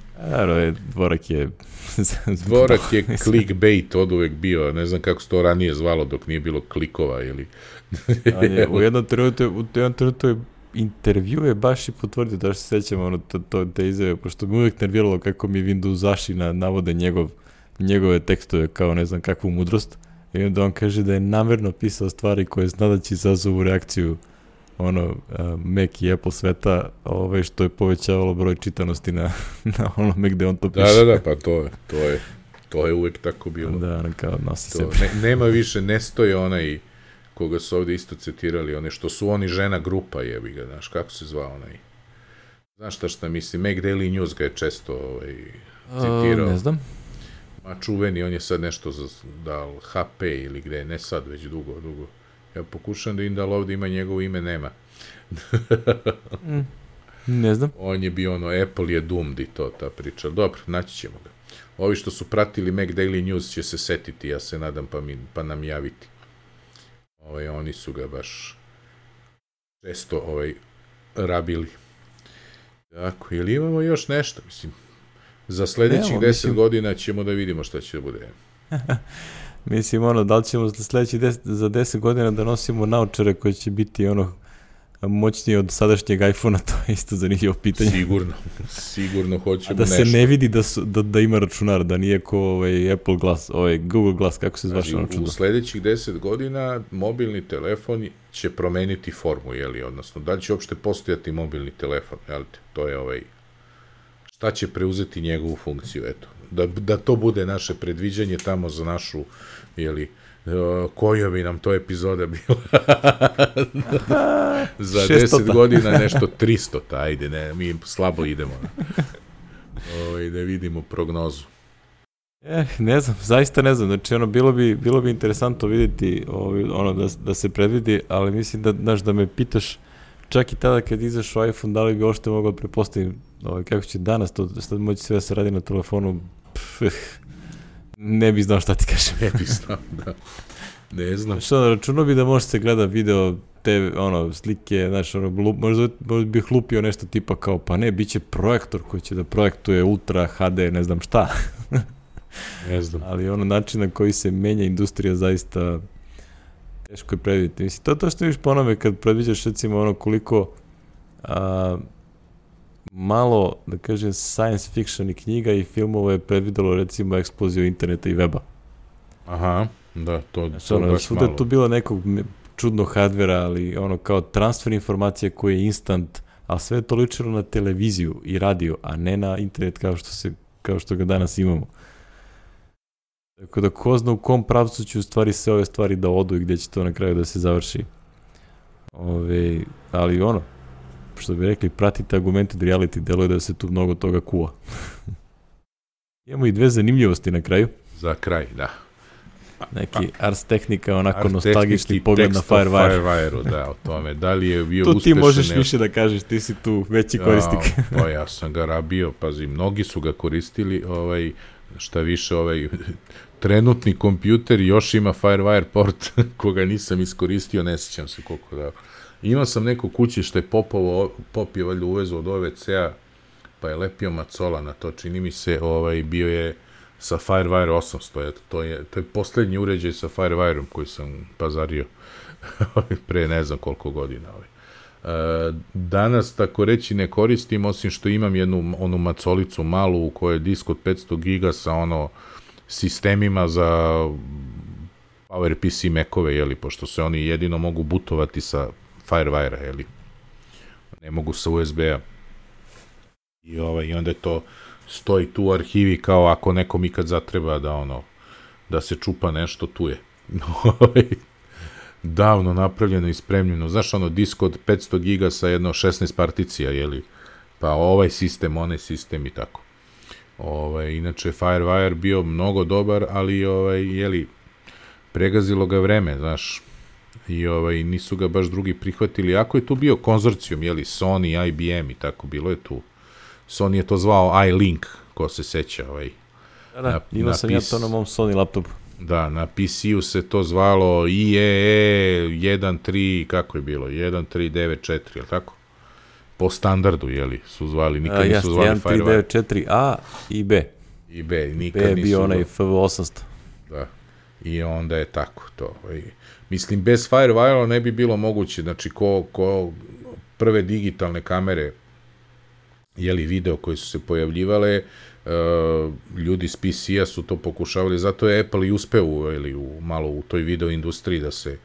Je, dvorak je... dvorak je clickbait od uvek bio, ne znam kako se to ranije zvalo dok nije bilo klikova ili... Je, u jednom trenutku, u jednom trenutku je intervju je baš i potvrdio, da se sećam ono, to, to, te izjave, pošto mi uvek nerviralo kako mi Windows na, navode njegov, njegove tekstove kao ne znam kakvu mudrost. I onda on kaže da je namerno pisao stvari koje zna da će izazovu reakciju ono uh, Mac i Apple sveta, ovaj što je povećavalo broj čitanosti na na onome gde on to piše. Da, da, da, pa to je, to je to je uvek tako bilo. Da, ono kao nosi to, se. Ne, nema više, ne stoje onaj koga su ovde isto citirali, one što su oni žena grupa, jebi ga, znaš, kako se zvao onaj? Znaš šta šta misli, Mac Daily News ga je često ovaj, citirao. Uh, ne znam. Ma čuveni, on je sad nešto za, dal HP ili gde, ne sad, već dugo, dugo. Ja pokušam da im da ovde ima njegovo ime, nema. mm, ne znam. On je bio ono, Apple je doomed i to, ta priča. Dobro, naći ćemo ga. Ovi što su pratili Mac Daily News će se setiti, ja se nadam, pa, mi, pa nam javiti. Ovaj, oni su ga baš često ovaj, rabili. Tako, ili imamo još nešto? Mislim, za sledećih Evo, 10 mislim... godina ćemo da vidimo šta će da bude. mislim, ono, da li ćemo za sledećih 10, za 10 godina da nosimo naučare koji će biti ono moćniji od sadašnjeg iPhone-a, to je isto zanimljivo pitanje. Sigurno, sigurno hoćemo A da nešto. se ne vidi da, su, da, da ima računar, da nije ko ovaj Apple Glass, ovaj Google Glass, kako se zvaše znači, U sledećih 10 godina mobilni telefon će promeniti formu, jeli, odnosno da li će uopšte postojati mobilni telefon, jel to je ovaj, šta će preuzeti njegovu funkciju, eto. Da, da to bude naše predviđanje tamo za našu, jeli, koja bi nam to epizoda bila? Za 10 godina nešto 300, ajde, ne, mi slabo idemo. Ovaj, da vidimo prognozu. Eh, ne znam, zaista ne znam, znači ono, bilo bi, bilo bi interesantno vidjeti ovaj, ono, da, da se predvidi, ali mislim da, znaš, da me pitaš, čak i tada kad izašao iPhone, da li bi ošte mogao prepostaviti ovaj, kako će danas to, sad moći sve da se radi na telefonu, pff, ne bi znao šta ti kažem. Ne bi znao, da. Ne znam. Što, računao bi da može se gleda video te ono slike, znaš, ono, glup, možda, možda bih lupio nešto tipa kao, pa ne, bit će projektor koji će da projektuje Ultra HD, ne znam šta. ne znam. Ali ono način na koji se menja industrija zaista teško je predvidjeti. Mislim, to to što viš ponove kad predviđaš recimo ono koliko a, malo, da kažem, science fiction i knjiga i filmova je predvidelo recimo eksploziju interneta i weba. Aha, da, to, znači, to ono, baš malo. tu bilo nekog čudnog hardvera, ali ono kao transfer informacija koji je instant, a sve je to ličilo na televiziju i radio, a ne na internet kao što, se, kao što ga danas imamo. Tako da ko zna u kom pravcu će u stvari sve ove stvari da odu i gde će to na kraju da se završi. Ove, ali ono, što bi rekli, pratite argumented reality, deluje da se tu mnogo toga kuva. Imamo i dve zanimljivosti na kraju. Za kraj, da. Neki Ars Technica, onako Ars nostalgični pogled na Firewire. Firewire, da, o tome. Da li je bio uspešan... Tu ti možeš više da kažeš, ti si tu veći korisnik. Ja, pa ja sam ga rabio, pazi, mnogi su ga koristili, ovaj, šta više, ovaj, trenutni kompjuter još ima Firewire port koga nisam iskoristio, ne sećam se koliko da Imao sam neko kući što je popovo, pop je valjda uvezo od OVC-a, pa je lepio macola na to, čini mi se, ovaj, bio je sa Firewire 800, eto, to je, to je poslednji uređaj sa Firewireom koji sam pazario pre ne znam koliko godina. Ovaj. E, danas, tako reći, ne koristim, osim što imam jednu onu macolicu malu u kojoj je disk od 500 giga sa ono sistemima za PowerPC Macove, jeli, pošto se oni jedino mogu butovati sa Firewire-a, jeli? Ne mogu sa USB-a. I, ovaj, I onda je to stoji tu u arhivi kao ako nekom ikad zatreba da ono da se čupa nešto, tu je. ovaj, davno napravljeno i spremljeno. Znaš, ono, disk od 500 giga sa jedno 16 particija, jeli? Pa ovaj sistem, onaj sistem i tako. Ovaj, inače, Firewire bio mnogo dobar, ali, ovaj, jeli, pregazilo ga vreme, znaš, i ovaj, nisu ga baš drugi prihvatili. Ako je tu bio konzorcijum, jeli, Sony, IBM i tako, bilo je tu. Sony je to zvao iLink, ko se seća, ovaj. Da, da, imao sam ja to na mom Sony laptopu. Da, na PC-u se to zvalo IEE 1.3, kako je bilo, 1.394, je li tako? Po standardu, jeli, su zvali, nikad A, nisu zvali Firewire. 1.394A i B. I B, nikad B je bio onaj FV800. Da, i onda je tako to. I, mislim, bez Firewire ne bi bilo moguće, znači, ko, ko prve digitalne kamere, jeli, video koje su se pojavljivale, Uh, ljudi s PC-a su to pokušavali, zato je Apple i uspeo ili u, malo u toj video industriji da se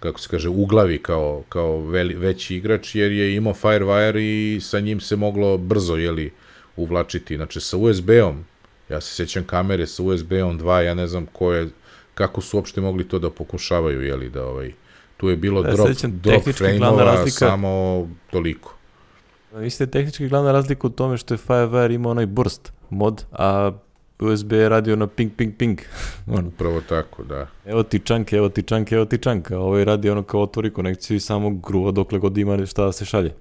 kako se kaže, uglavi kao, kao veli, veći igrač, jer je imao Firewire i sa njim se moglo brzo, jeli, uvlačiti. Znači, sa USB-om, ja se sjećam kamere sa USB-om 2, ja ne znam ko je, kako su uopšte mogli to da pokušavaju, jeli, da ovaj, tu je bilo ja, drop, drop frame-ova samo toliko. Vi ste tehnički glavna razlika u tome što je Firewire imao onaj burst mod, a USB je radio na ping, ping, ping. ono. Upravo tako, da. Evo ti čank, evo ti čank, evo ti čank. A ovaj radi ono kao otvori konekciju i samo gruva dokle god ima šta da se šalje.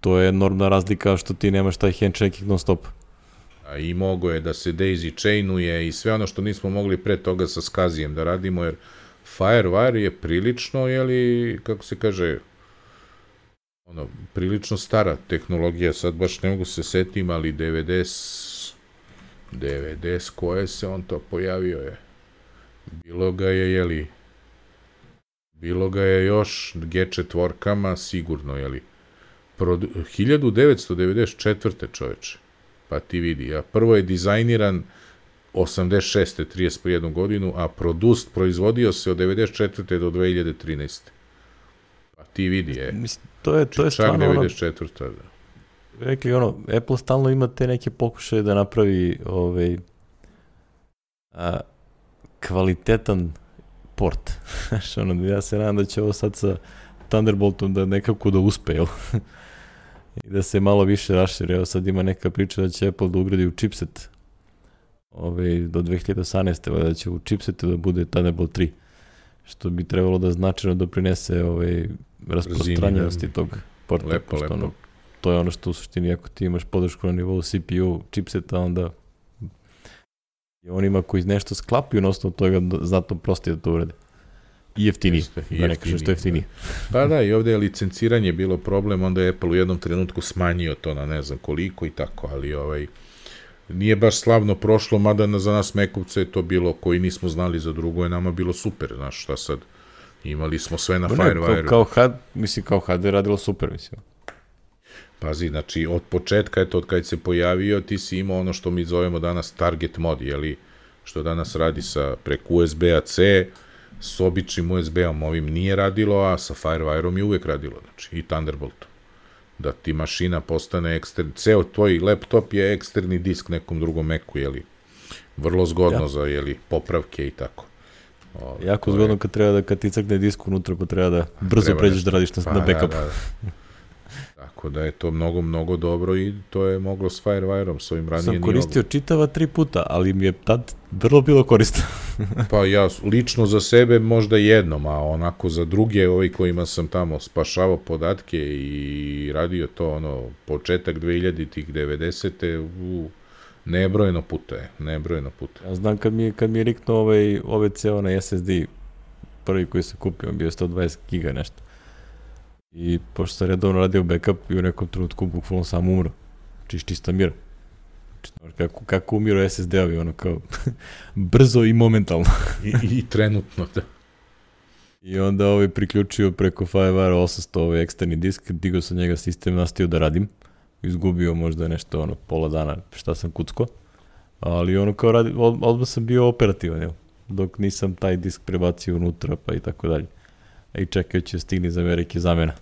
To je enormna razlika što ti nemaš taj handshaking non stop. I mogo je da se daisy chainuje i sve ono što nismo mogli pre toga sa skazijem da radimo, jer Firewire je prilično, jeli, kako se kaže, ono, prilično stara tehnologija, sad baš ne mogu se setim, ali 90, 90, koje se on to pojavio je? Bilo ga je, jeli, bilo ga je još G4-kama, sigurno, jeli, Pro, 1994. čoveče, pa ti vidi, a prvo je dizajniran 86. 31 godinu, a produst proizvodio se od 94. do 2013. Pa ti vidi, je. Mislim, to je, to je stvarno 94. Ono, da. Rekli, ono, Apple stalno ima te neke pokušaje da napravi ovaj, a, kvalitetan port. Znaš, ono, ja se nadam da će ovo sad sa Thunderboltom da nekako da uspe, jel? I da se malo više raširi. Evo sad ima neka priča da će Apple da ugradi u chipset ovaj, do 2018. da će u chipsetu da bude Thunderbolt 3 što bi trebalo da značajno doprinese ovaj, rasprostranjenosti da. tog porta. Lepo, lepo. Ono, to je ono što u suštini, ako ti imaš podršku na nivou CPU chipseta, onda onima koji nešto sklapaju na osnovu toga znatno prostije da to urede. I jeftinije, Jeste, da ne kažem što je jeftinije. Pa da, i ovde je licenciranje bilo problem, onda je Apple u jednom trenutku smanjio to na ne znam koliko i tako, ali ovaj, nije baš slavno prošlo, mada za nas Mekovce je to bilo, koji nismo znali za drugo, je nama bilo super, znaš šta sad, imali smo sve na Firewire. Kao, kao had, mislim, kao had je radilo super, mislim. Pazi, znači, od početka, eto, od kad se pojavio, ti si imao ono što mi zovemo danas target mod, jeli, što danas radi sa preko USB-a C, s običnim USB-om ovim nije radilo, a sa Firewire-om je uvek radilo, znači, i Thunderboltom da ti mašina postane eksterni, ceo tvoj laptop je eksterni disk nekom drugom Macu, jeli, vrlo zgodno ja. za, jeli, popravke i tako. O, jako zgodno je... kad treba da, kad ti crkne disk unutra, pa treba da brzo treba pređeš da radiš na, pa, na backup. Da, da. Tako da je to mnogo, mnogo dobro i to je moglo s Firewire-om, s ovim ranije Sam koristio čitava tri puta, ali mi je tad vrlo bilo korisno. pa ja lično za sebe možda jednom, a onako za druge, ovi kojima sam tamo spašavao podatke i radio to, ono, početak 2000-ih, 90. u nebrojeno puta je, nebrojeno puta. Ja znam kad mi, kad mi je riknuo ovaj, ovaj ceo na SSD, prvi koji se kupio, bio 120 giga nešto I pošto sam redovno radio backup i u nekom trenutku bukvalno sam umro. Čiš čista mira. Znači, kako, kako umiru SSD-ovi, ono kao brzo i momentalno. I, I trenutno, da. I onda ovaj priključio preko FireWire 800 ovaj eksterni disk, digao sam njega sistem, nastavio da radim. Izgubio možda nešto, ono, pola dana šta sam kucko. Ali ono kao radi, odmah sam bio operativan, jel? Dok nisam taj disk prebacio unutra, pa i tako dalje i čekajući da stigne iz Amerike zamena.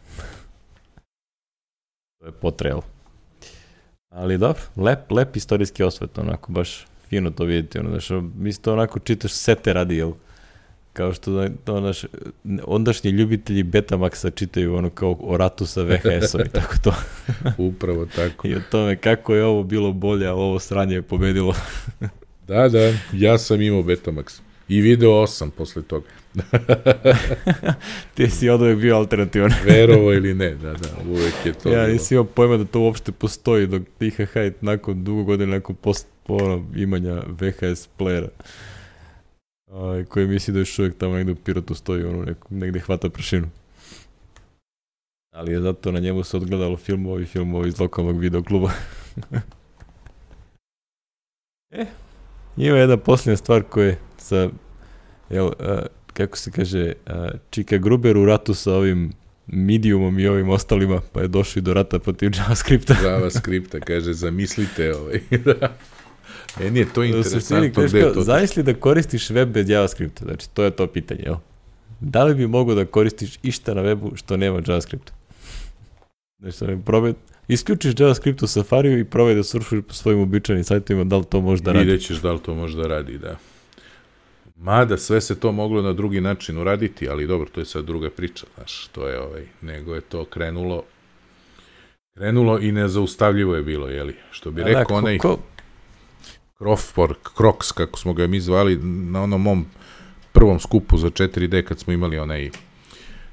to je potrebalo. Ali dobro, lep, lep istorijski osvet, onako baš fino to vidite, ono, znaš, misli to onako čitaš sete radi, jel? kao što to naš, ondašnji ljubitelji Betamaxa čitaju ono kao o ratu sa VHS-om i tako to. Upravo tako. I o tome kako je ovo bilo bolje, a ovo sranje je pobedilo. da, da, ja sam imao Betamax. I video 8 posle toga. Ti si od uvek bio alternativan. Verovo ili ne, da, da, uvek je to. Ja nisi imao pojma da to uopšte postoji, dok IHH nakon dugo godina, nakon post, ono, imanja VHS playera, ovaj, koji misli da još uvek tamo negde u Pirotu stoji, ono, neko, negde hvata prašinu. Ali je zato na njemu se odgledalo filmovi, filmovi iz lokalnog videokluba. e, ima jedna posljednja stvar koja je sa, jel, a, kako se kaže, a, Čika Gruber u ratu sa ovim Mediumom i ovim ostalima, pa je došli do rata protiv JavaScripta. JavaScripta, kaže, zamislite ovaj. da. Meni je to interesantno. Da kao, Zamisli da koristiš web bez JavaScripta, znači to je to pitanje, jel? Da li bi mogo da koristiš išta na webu što nema JavaScripta? Znači, probaj, isključiš JavaScript u Safariju i probaj da surfuješ po svojim običajnim sajtovima, da li to može da radi. Vidjet ćeš da li to može da radi, da. Mada sve se to moglo na drugi način uraditi, ali dobro, to je sad druga priča, znaš, to je ovaj, nego je to krenulo krenulo i nezaustavljivo je bilo, jeli, što bi rekao da, onaj ko... Crofor, Crocs, kako smo ga mi zvali, na onom mom prvom skupu za 4D kad smo imali onaj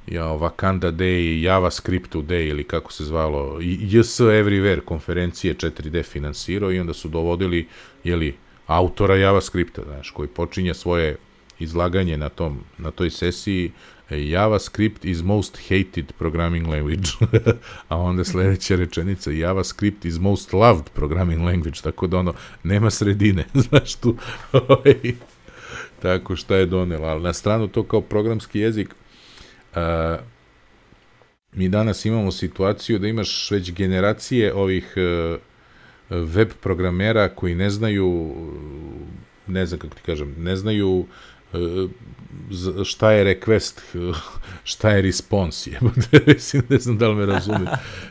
ja, Wakanda Day, JavaScript Day ili kako se zvalo, JS Everywhere konferencije 4D finansirao i onda su dovodili, jeli, autora JavaScripta, znaš, koji počinje svoje izlaganje na, tom, na toj sesiji JavaScript is most hated programming language. A onda sledeća rečenica JavaScript is most loved programming language, tako da ono, nema sredine, znaš tu. Ovaj, tako šta je donelo. Ali na stranu to kao programski jezik, a, mi danas imamo situaciju da imaš već generacije ovih uh, web programera koji ne znaju, ne znam kako ti kažem, ne znaju e, šta je request, šta je response, mislim, ne znam da li me razumiju.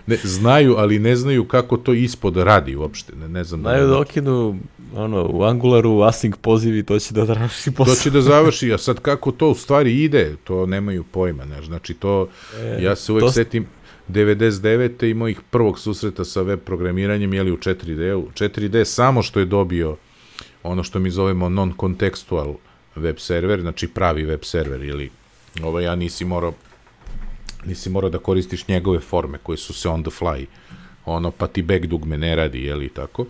Ne, znaju, ali ne znaju kako to ispod radi uopšte, ne, ne znam. Da znaju da, da okinu, ono, u Angularu async pozivi, to će da završi posao. To će da završi, a sad kako to u stvari ide, to nemaju pojma, ne, znači to, e, ja se uvek to... setim, 99. i mojih prvog susreta sa web programiranjem, jeli u 4D-u. 4D samo što je dobio ono što mi zovemo non-contextual web server, znači pravi web server, ili ovo ja nisi morao nisi morao da koristiš njegove forme koje su se on the fly, ono pa ti back dugme ne radi, jeli tako.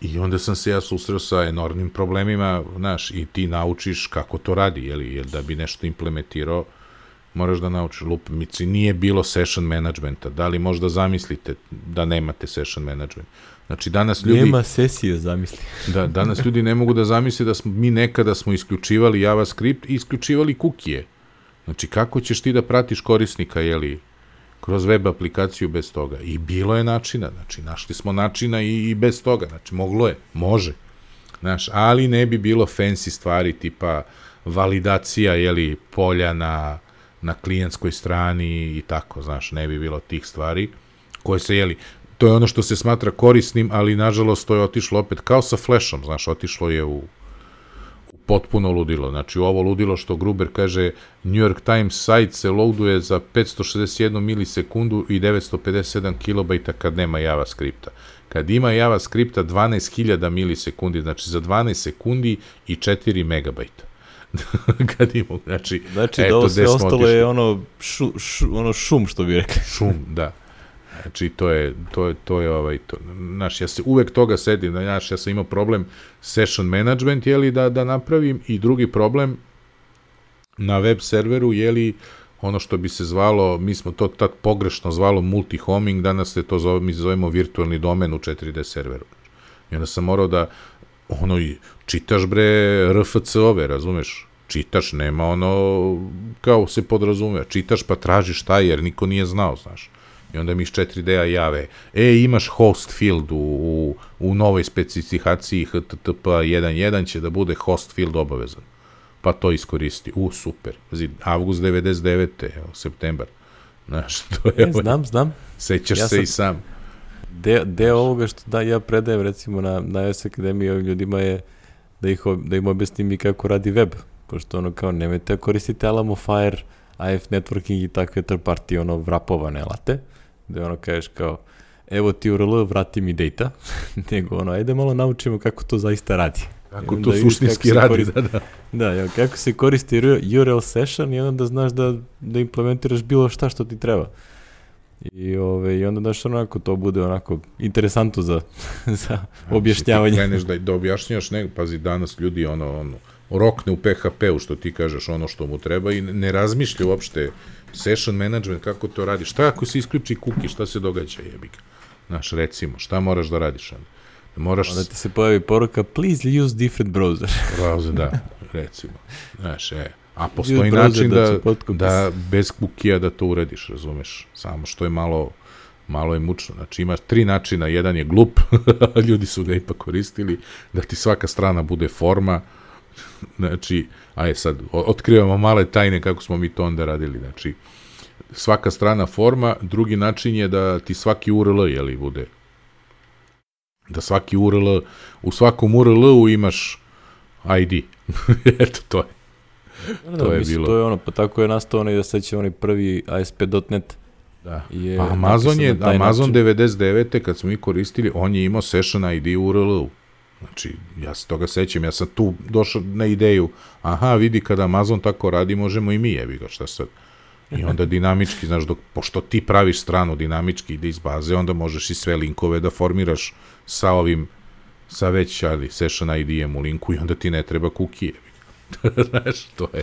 I onda sam se ja susreo sa enormnim problemima, znaš, i ti naučiš kako to radi, jeli, jer da bi nešto implementirao, moraš da naučiš lupamici, nije bilo session managementa, da li možda zamislite da nemate session management. Znači danas ljudi... Nema sesije, zamisli. da, danas ljudi ne mogu da zamisle da smo, mi nekada smo isključivali JavaScript i isključivali kukije. Znači kako ćeš ti da pratiš korisnika, jeli, kroz web aplikaciju bez toga. I bilo je načina, znači našli smo načina i, i bez toga, znači moglo je, može. Znaš, ali ne bi bilo fancy stvari tipa validacija, jeli, polja na na klijentskoj strani i tako, znaš, ne bi bilo tih stvari koje se, jeli, to je ono što se smatra korisnim, ali nažalost to je otišlo opet kao sa flashom, znaš, otišlo je u, u potpuno ludilo. Znači, ovo ludilo što Gruber kaže, New York Times sajt se loaduje za 561 milisekundu i 957 kilobajta kad nema JavaScripta. Kad ima JavaScripta 12.000 milisekundi, znači za 12 sekundi i 4 megabajta. kad imamo, znači, znači eto, da ovo sve ostalo otišli. je ono, šu, šu, ono šum, što bi rekli. Šum, da. Znači, to je, to je, to je ovaj, to, znaš, ja se uvek toga sedim, znaš, ja sam imao problem session management, jeli, da, da napravim, i drugi problem na web serveru, jeli, ono što bi se zvalo, mi smo to tad pogrešno zvalo multi-homing, danas se to zove, mi zovemo virtualni domen u 4D serveru. I onda sam morao da ono, čitaš bre RFC-ove, razumeš? Čitaš, nema ono, kao se podrazume, čitaš pa tražiš šta jer niko nije znao, znaš. I onda mi iz 4D-a jave, e, imaš host field u, u, u novoj specifikaciji HTTP 1.1 će da bude host field obavezan. Pa to iskoristi. U, super. Zid, avgust 99. Evo, septembar. Znaš, to je... E, znam, znam. Sećaš ja se sam... i sam deo, deo ovoga što da ja predajem recimo na, na S Akademiji ovim ljudima je da, ih, da im objasnim i kako radi web. Pošto ono kao nemojte da koristite Alamo Fire, AF Networking i takve third party ono vrapovane alate, gde ono kažeš kao evo ti URL, vrati mi data, nego ono, ajde malo naučimo kako to zaista radi. Kako to suštinski radi, koristi, da, da. Da, ja, kako se koristi URL session i onda znaš da, da implementiraš bilo šta što ti treba. I, ove, I onda daš onako, to bude onako interesantno za, za objašnjavanje. Ti kreneš da, da objašnjaš, ne, pazi, danas ljudi ono, ono, rokne u PHP-u što ti kažeš ono što mu treba i ne razmišlja uopšte session management, kako to radi. Šta ako se isključi cookie, šta se događa, jebi ga? Znaš, recimo, šta moraš da radiš onda? Da moraš... Onda ti se pojavi poruka, please use different browser. browser, da, recimo. Znaš, e, a postoji način da, da, da bez kukija da to uradiš, razumeš? Samo što je malo, malo je mučno. Znači imaš tri načina, jedan je glup, ljudi su ga ipak koristili, da ti svaka strana bude forma, znači, aj sad, otkrivamo male tajne kako smo mi to onda radili, znači, svaka strana forma, drugi način je da ti svaki URL, jeli, bude da svaki URL, u svakom URL-u imaš ID. Eto, to je. Da, to je mislim, bilo. To je ono, pa tako je nastao onaj da seća onaj prvi ASP.NET. Da. Je pa Amazon je, Amazon način. 99. kad smo mi koristili, on je imao session ID u URL-u. Znači, ja se toga sećam, ja sam tu došao na ideju, aha, vidi, kada Amazon tako radi, možemo i mi, jebi ga, šta sad. I onda dinamički, znaš, dok, pošto ti praviš stranu dinamički ide iz baze, onda možeš i sve linkove da formiraš sa ovim, sa već, ali, session ID-em u linku i onda ti ne treba kukije. znaš, to je...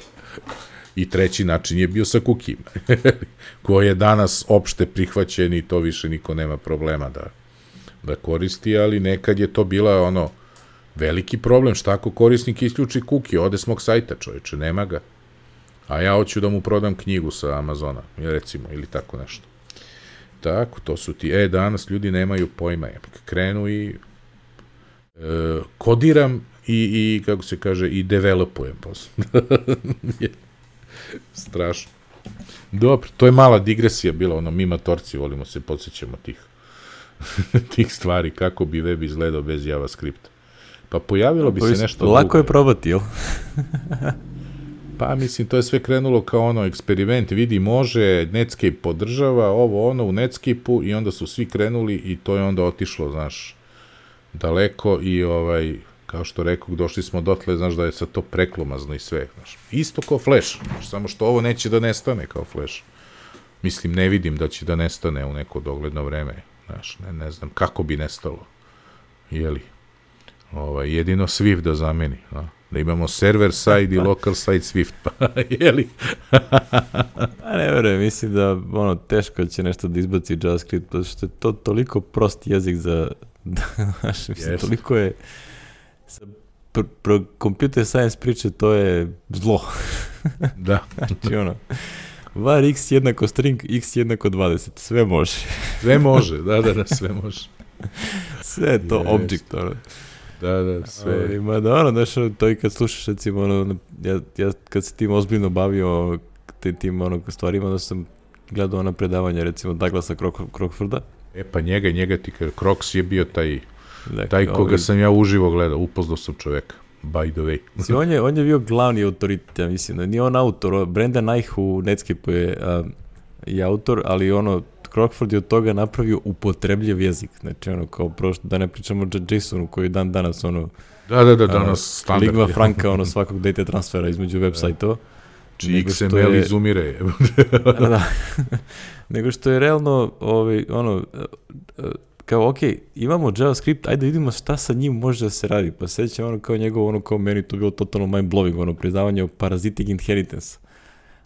I treći način je bio sa kukijima, koji je danas opšte prihvaćen i to više niko nema problema da, da koristi, ali nekad je to bila ono, veliki problem, šta ako korisnik isključi kuki, ode s mog sajta čoveče, nema ga a ja hoću da mu prodam knjigu sa Amazona, recimo, ili tako nešto. Tako, to su ti, e, danas ljudi nemaju pojma, krenu i e, kodiram i, i, kako se kaže, i developujem posle. Strašno. Dobro, to je mala digresija bila, ono, mi matorci volimo se, podsjećamo tih, tih stvari, kako bi web izgledao bez JavaScripta. Pa pojavilo bi se nešto Lako drugo. je probati, jel? Pa mislim, to je sve krenulo kao ono eksperiment, vidi može, Netscape podržava, ovo ono u Netscape-u i onda su svi krenuli i to je onda otišlo, znaš, daleko i ovaj, kao što rekao, došli smo dotle, znaš da je sa to preklomazno i sve, znaš. Isto kao Flash, znaš, samo što ovo neće da nestane kao Flash. Mislim, ne vidim da će da nestane u neko dogledno vreme, znaš, ne, ne znam kako bi nestalo, jeli. Ovaj, jedino Swift da zameni, znaš da imamo server side i local side Swift, pa jeli? A ne verujem, mislim da ono, teško će nešto da izbaci JavaScript, zato što je to toliko prost jezik za, da, znaš, mislim, yes. toliko je sa pr, pr, computer science priče, to je zlo. da. znači, ono, var x jednako string, x jednako 20, sve može. sve može, da, da, da, sve može. sve je to yes. object, ono. Da, da, sve. Ima da, ono, znaš, to i kad slušaš, recimo, ono, ja, ja kad se tim ozbiljno bavio te, tim ono, stvarima, da sam gledao ona predavanja, recimo, Douglasa Krok, Krokforda. E, pa njega, njega ti, Kroks je bio taj, dakle, taj koga ovaj, sam ja uživo gledao, upoznao sam čoveka by the way. Mislim, on, je, on je bio glavni autoritet, ja mislim, da nije on autor, Brendan Eich u Netscape je uh, i autor, ali ono, Crockford je od toga napravio upotrebljiv jezik. Znači, ono, kao prošto, da ne pričamo o JSON-u koji je dan danas, ono, Da, da, da, danas standard. Ligma franka, ono, svakog data transfera između web sajtova. Či XML je, izumire. da, da. nego što je realno, ovaj, ono, kao, ok, imamo JavaScript, ajde vidimo šta sa njim može da se radi. Pa sećam ono kao njegov, ono kao meni to bilo totalno mind blowing, ono, priznavanje o parasitic inheritance.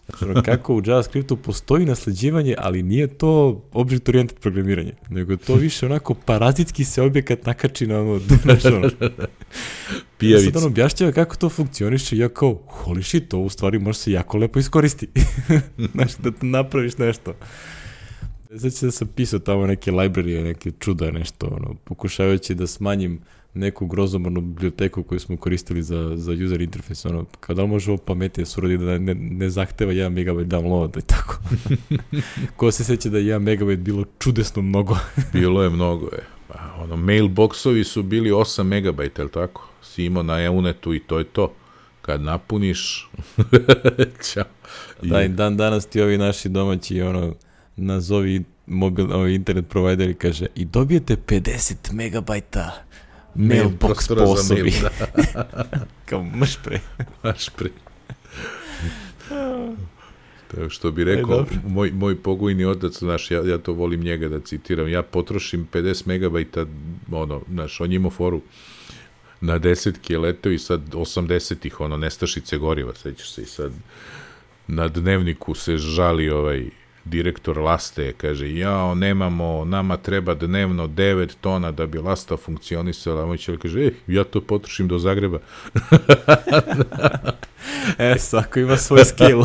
Znači, kako u JavaScriptu postoji nasleđivanje, ali nije to object oriented programiranje, nego to više onako parazitski se objekat nakači na ono, znaš, ono. Pijavica. Sad on objašnjava kako to funkcioniše ja kao, holy shit, to u stvari može se jako lepo iskoristi. znaš, da napraviš nešto. Znači da sam pisao tamo neke library, neke čuda, nešto, ono, pokušavajući da smanjim uh, neku grozomornu biblioteku koju smo koristili za, za user interface, ono, kao da li može ovo pametnije suradi da ne, ne zahteva 1 megabajt download i tako. Ko se seća da je 1 megabajt bilo čudesno mnogo? bilo je mnogo, je. Pa, ono, mailboxovi su bili 8 megabajta, je tako? Si imao na EUNetu i to je to. kad napuniš, ćao. I- Da, i dan danas ti ovi naši domaći, ono, nazovi mobil, ovaj internet provider i kaže i dobijete 50 megabajta mailbox prostora po za osobi. mail, Kao mrš pre. Baš pri... Tako što bi E, rekao, dobro. moj, moj pogojni otac, znaš, ja, ja to volim njega da citiram, ja potrošim 50 megabajta, ono, znaš, on je imao foru na desetke je leteo i sad 80-ih, ono, nestašice goriva, sećaš se i sad na dnevniku se žali ovaj direktor Laste, kaže, jao, nemamo, nama treba dnevno 9 tona da bi Lasta funkcionisala, a moj će kaže, ej, ja to potrošim do Zagreba. E, svako ima svoj skill.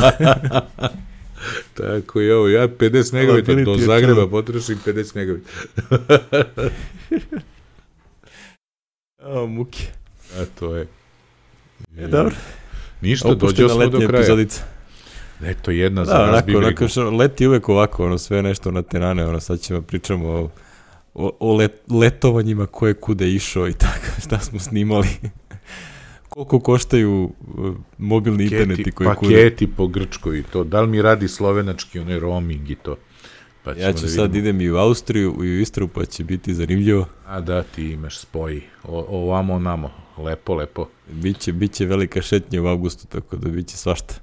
Tako je ovo, ja 50 megabita Ability do Zagreba potrošim 50 megabita. o, muke. A to je. E, dobro. Ništa, dođeo smo do kraja. epizodica. Eto, jedna za Da, nas onako, onako što leti uvek ovako, ono, sve nešto na tenane, ono, sad ćemo pričamo o, o, o let, letovanjima ko je kude išao i tako, šta smo snimali. Koliko koštaju uh, mobilni interneti koji kude. paketi po Grčkoj i to. Da li mi radi slovenački, onaj roaming i to? Pa Ja ću da sad idem i u Austriju i u Istru, pa će biti zanimljivo. A da, ti imaš spoji. O, ovamo, namo. Lepo, lepo. Biće, biće velika šetnja u avgustu, tako da biće svašta.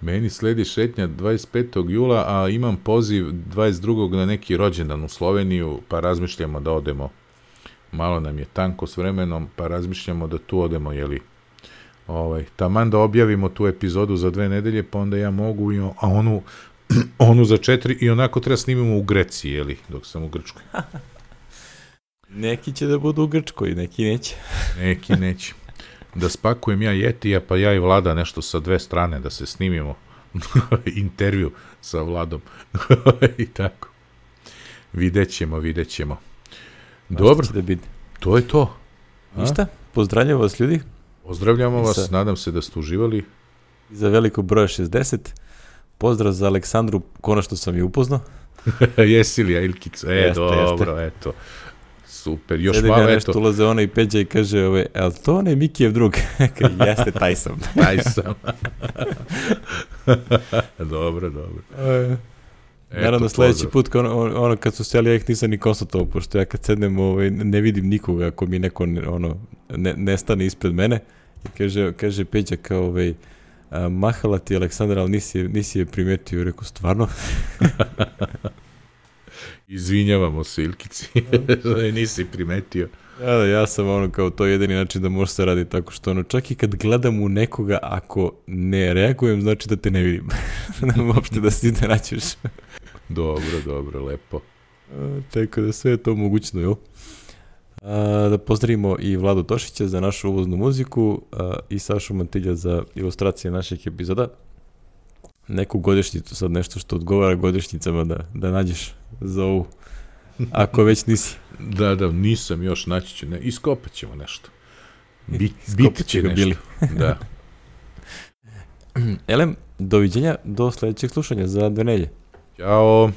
Meni sledi šetnja 25. jula, a imam poziv 22. na neki rođendan u Sloveniju, pa razmišljamo da odemo. Malo nam je tanko s vremenom, pa razmišljamo da tu odemo, jeli, ovaj, taman da objavimo tu epizodu za dve nedelje, pa onda ja mogu, i, o- a onu, onu za četiri, i onako treba snimimo u Greciji, jeli, dok sam u Grčkoj. Neki će da budu u Grčkoj, neki neće. Neki neće. Da spakujem ja Jetija, pa ja i Vlada nešto sa dve strane, da se snimimo intervju sa Vladom. I tako. Vidjet ćemo, vidjet ćemo. Dobro, Da biti. to je to. A? Ništa, pozdravljam vas ljudi Pozdravljamo I vas, sa- nadam se da ste uživali. za veliko broja 60. Pozdrav za Aleksandru, konačno sam je upoznao. Jesi li, Ilkica? E, Jeste, dobro, eto. Super, još Sede malo, nešto eto, ulaze ona i Peđa i kaže, ove, el to onaj Mikijev drug? Jeste, taj sam. taj sam. dobro, dobro. Eto, Naravno, sledeći pozdrav. put, ono, ono, kad su seli, ja ih nisam ni konstatovao, pošto ja kad sednem, ovaj, ne vidim nikoga ako mi neko ne- ono, ne, nestane ispred mene. I kaže, kaže Peđa kao, ovaj, a, mahala ti Aleksandar, ali nisi, je- nisi je primetio. Rekao, stvarno? Izvinjavamo se, Ilkici, da je nisi primetio. Ja, da, ja sam ono kao to je jedini način da može se radi tako što ono, čak i kad gledam u nekoga, ako ne reagujem, znači da te ne vidim. uopšte da si ne naćeš. Dobro, dobro, lepo. A, Tako da sve je to mogućno, jel? A, da pozdravimo i Vladu Tošića za našu uvoznu muziku a, i Sašu Mantilja za ilustracije naših epizoda. Neku godišnjicu, sad nešto što odgovara godišnjicama da, da nađeš za ovu. Ako već nisi. Da, da, nisam još, naći ću, ne, iskopat ćemo nešto. Bit, će će ga nešto. Bili. Da. Elem, doviđenja, do sledećeg slušanja za dve nelje. Ćao.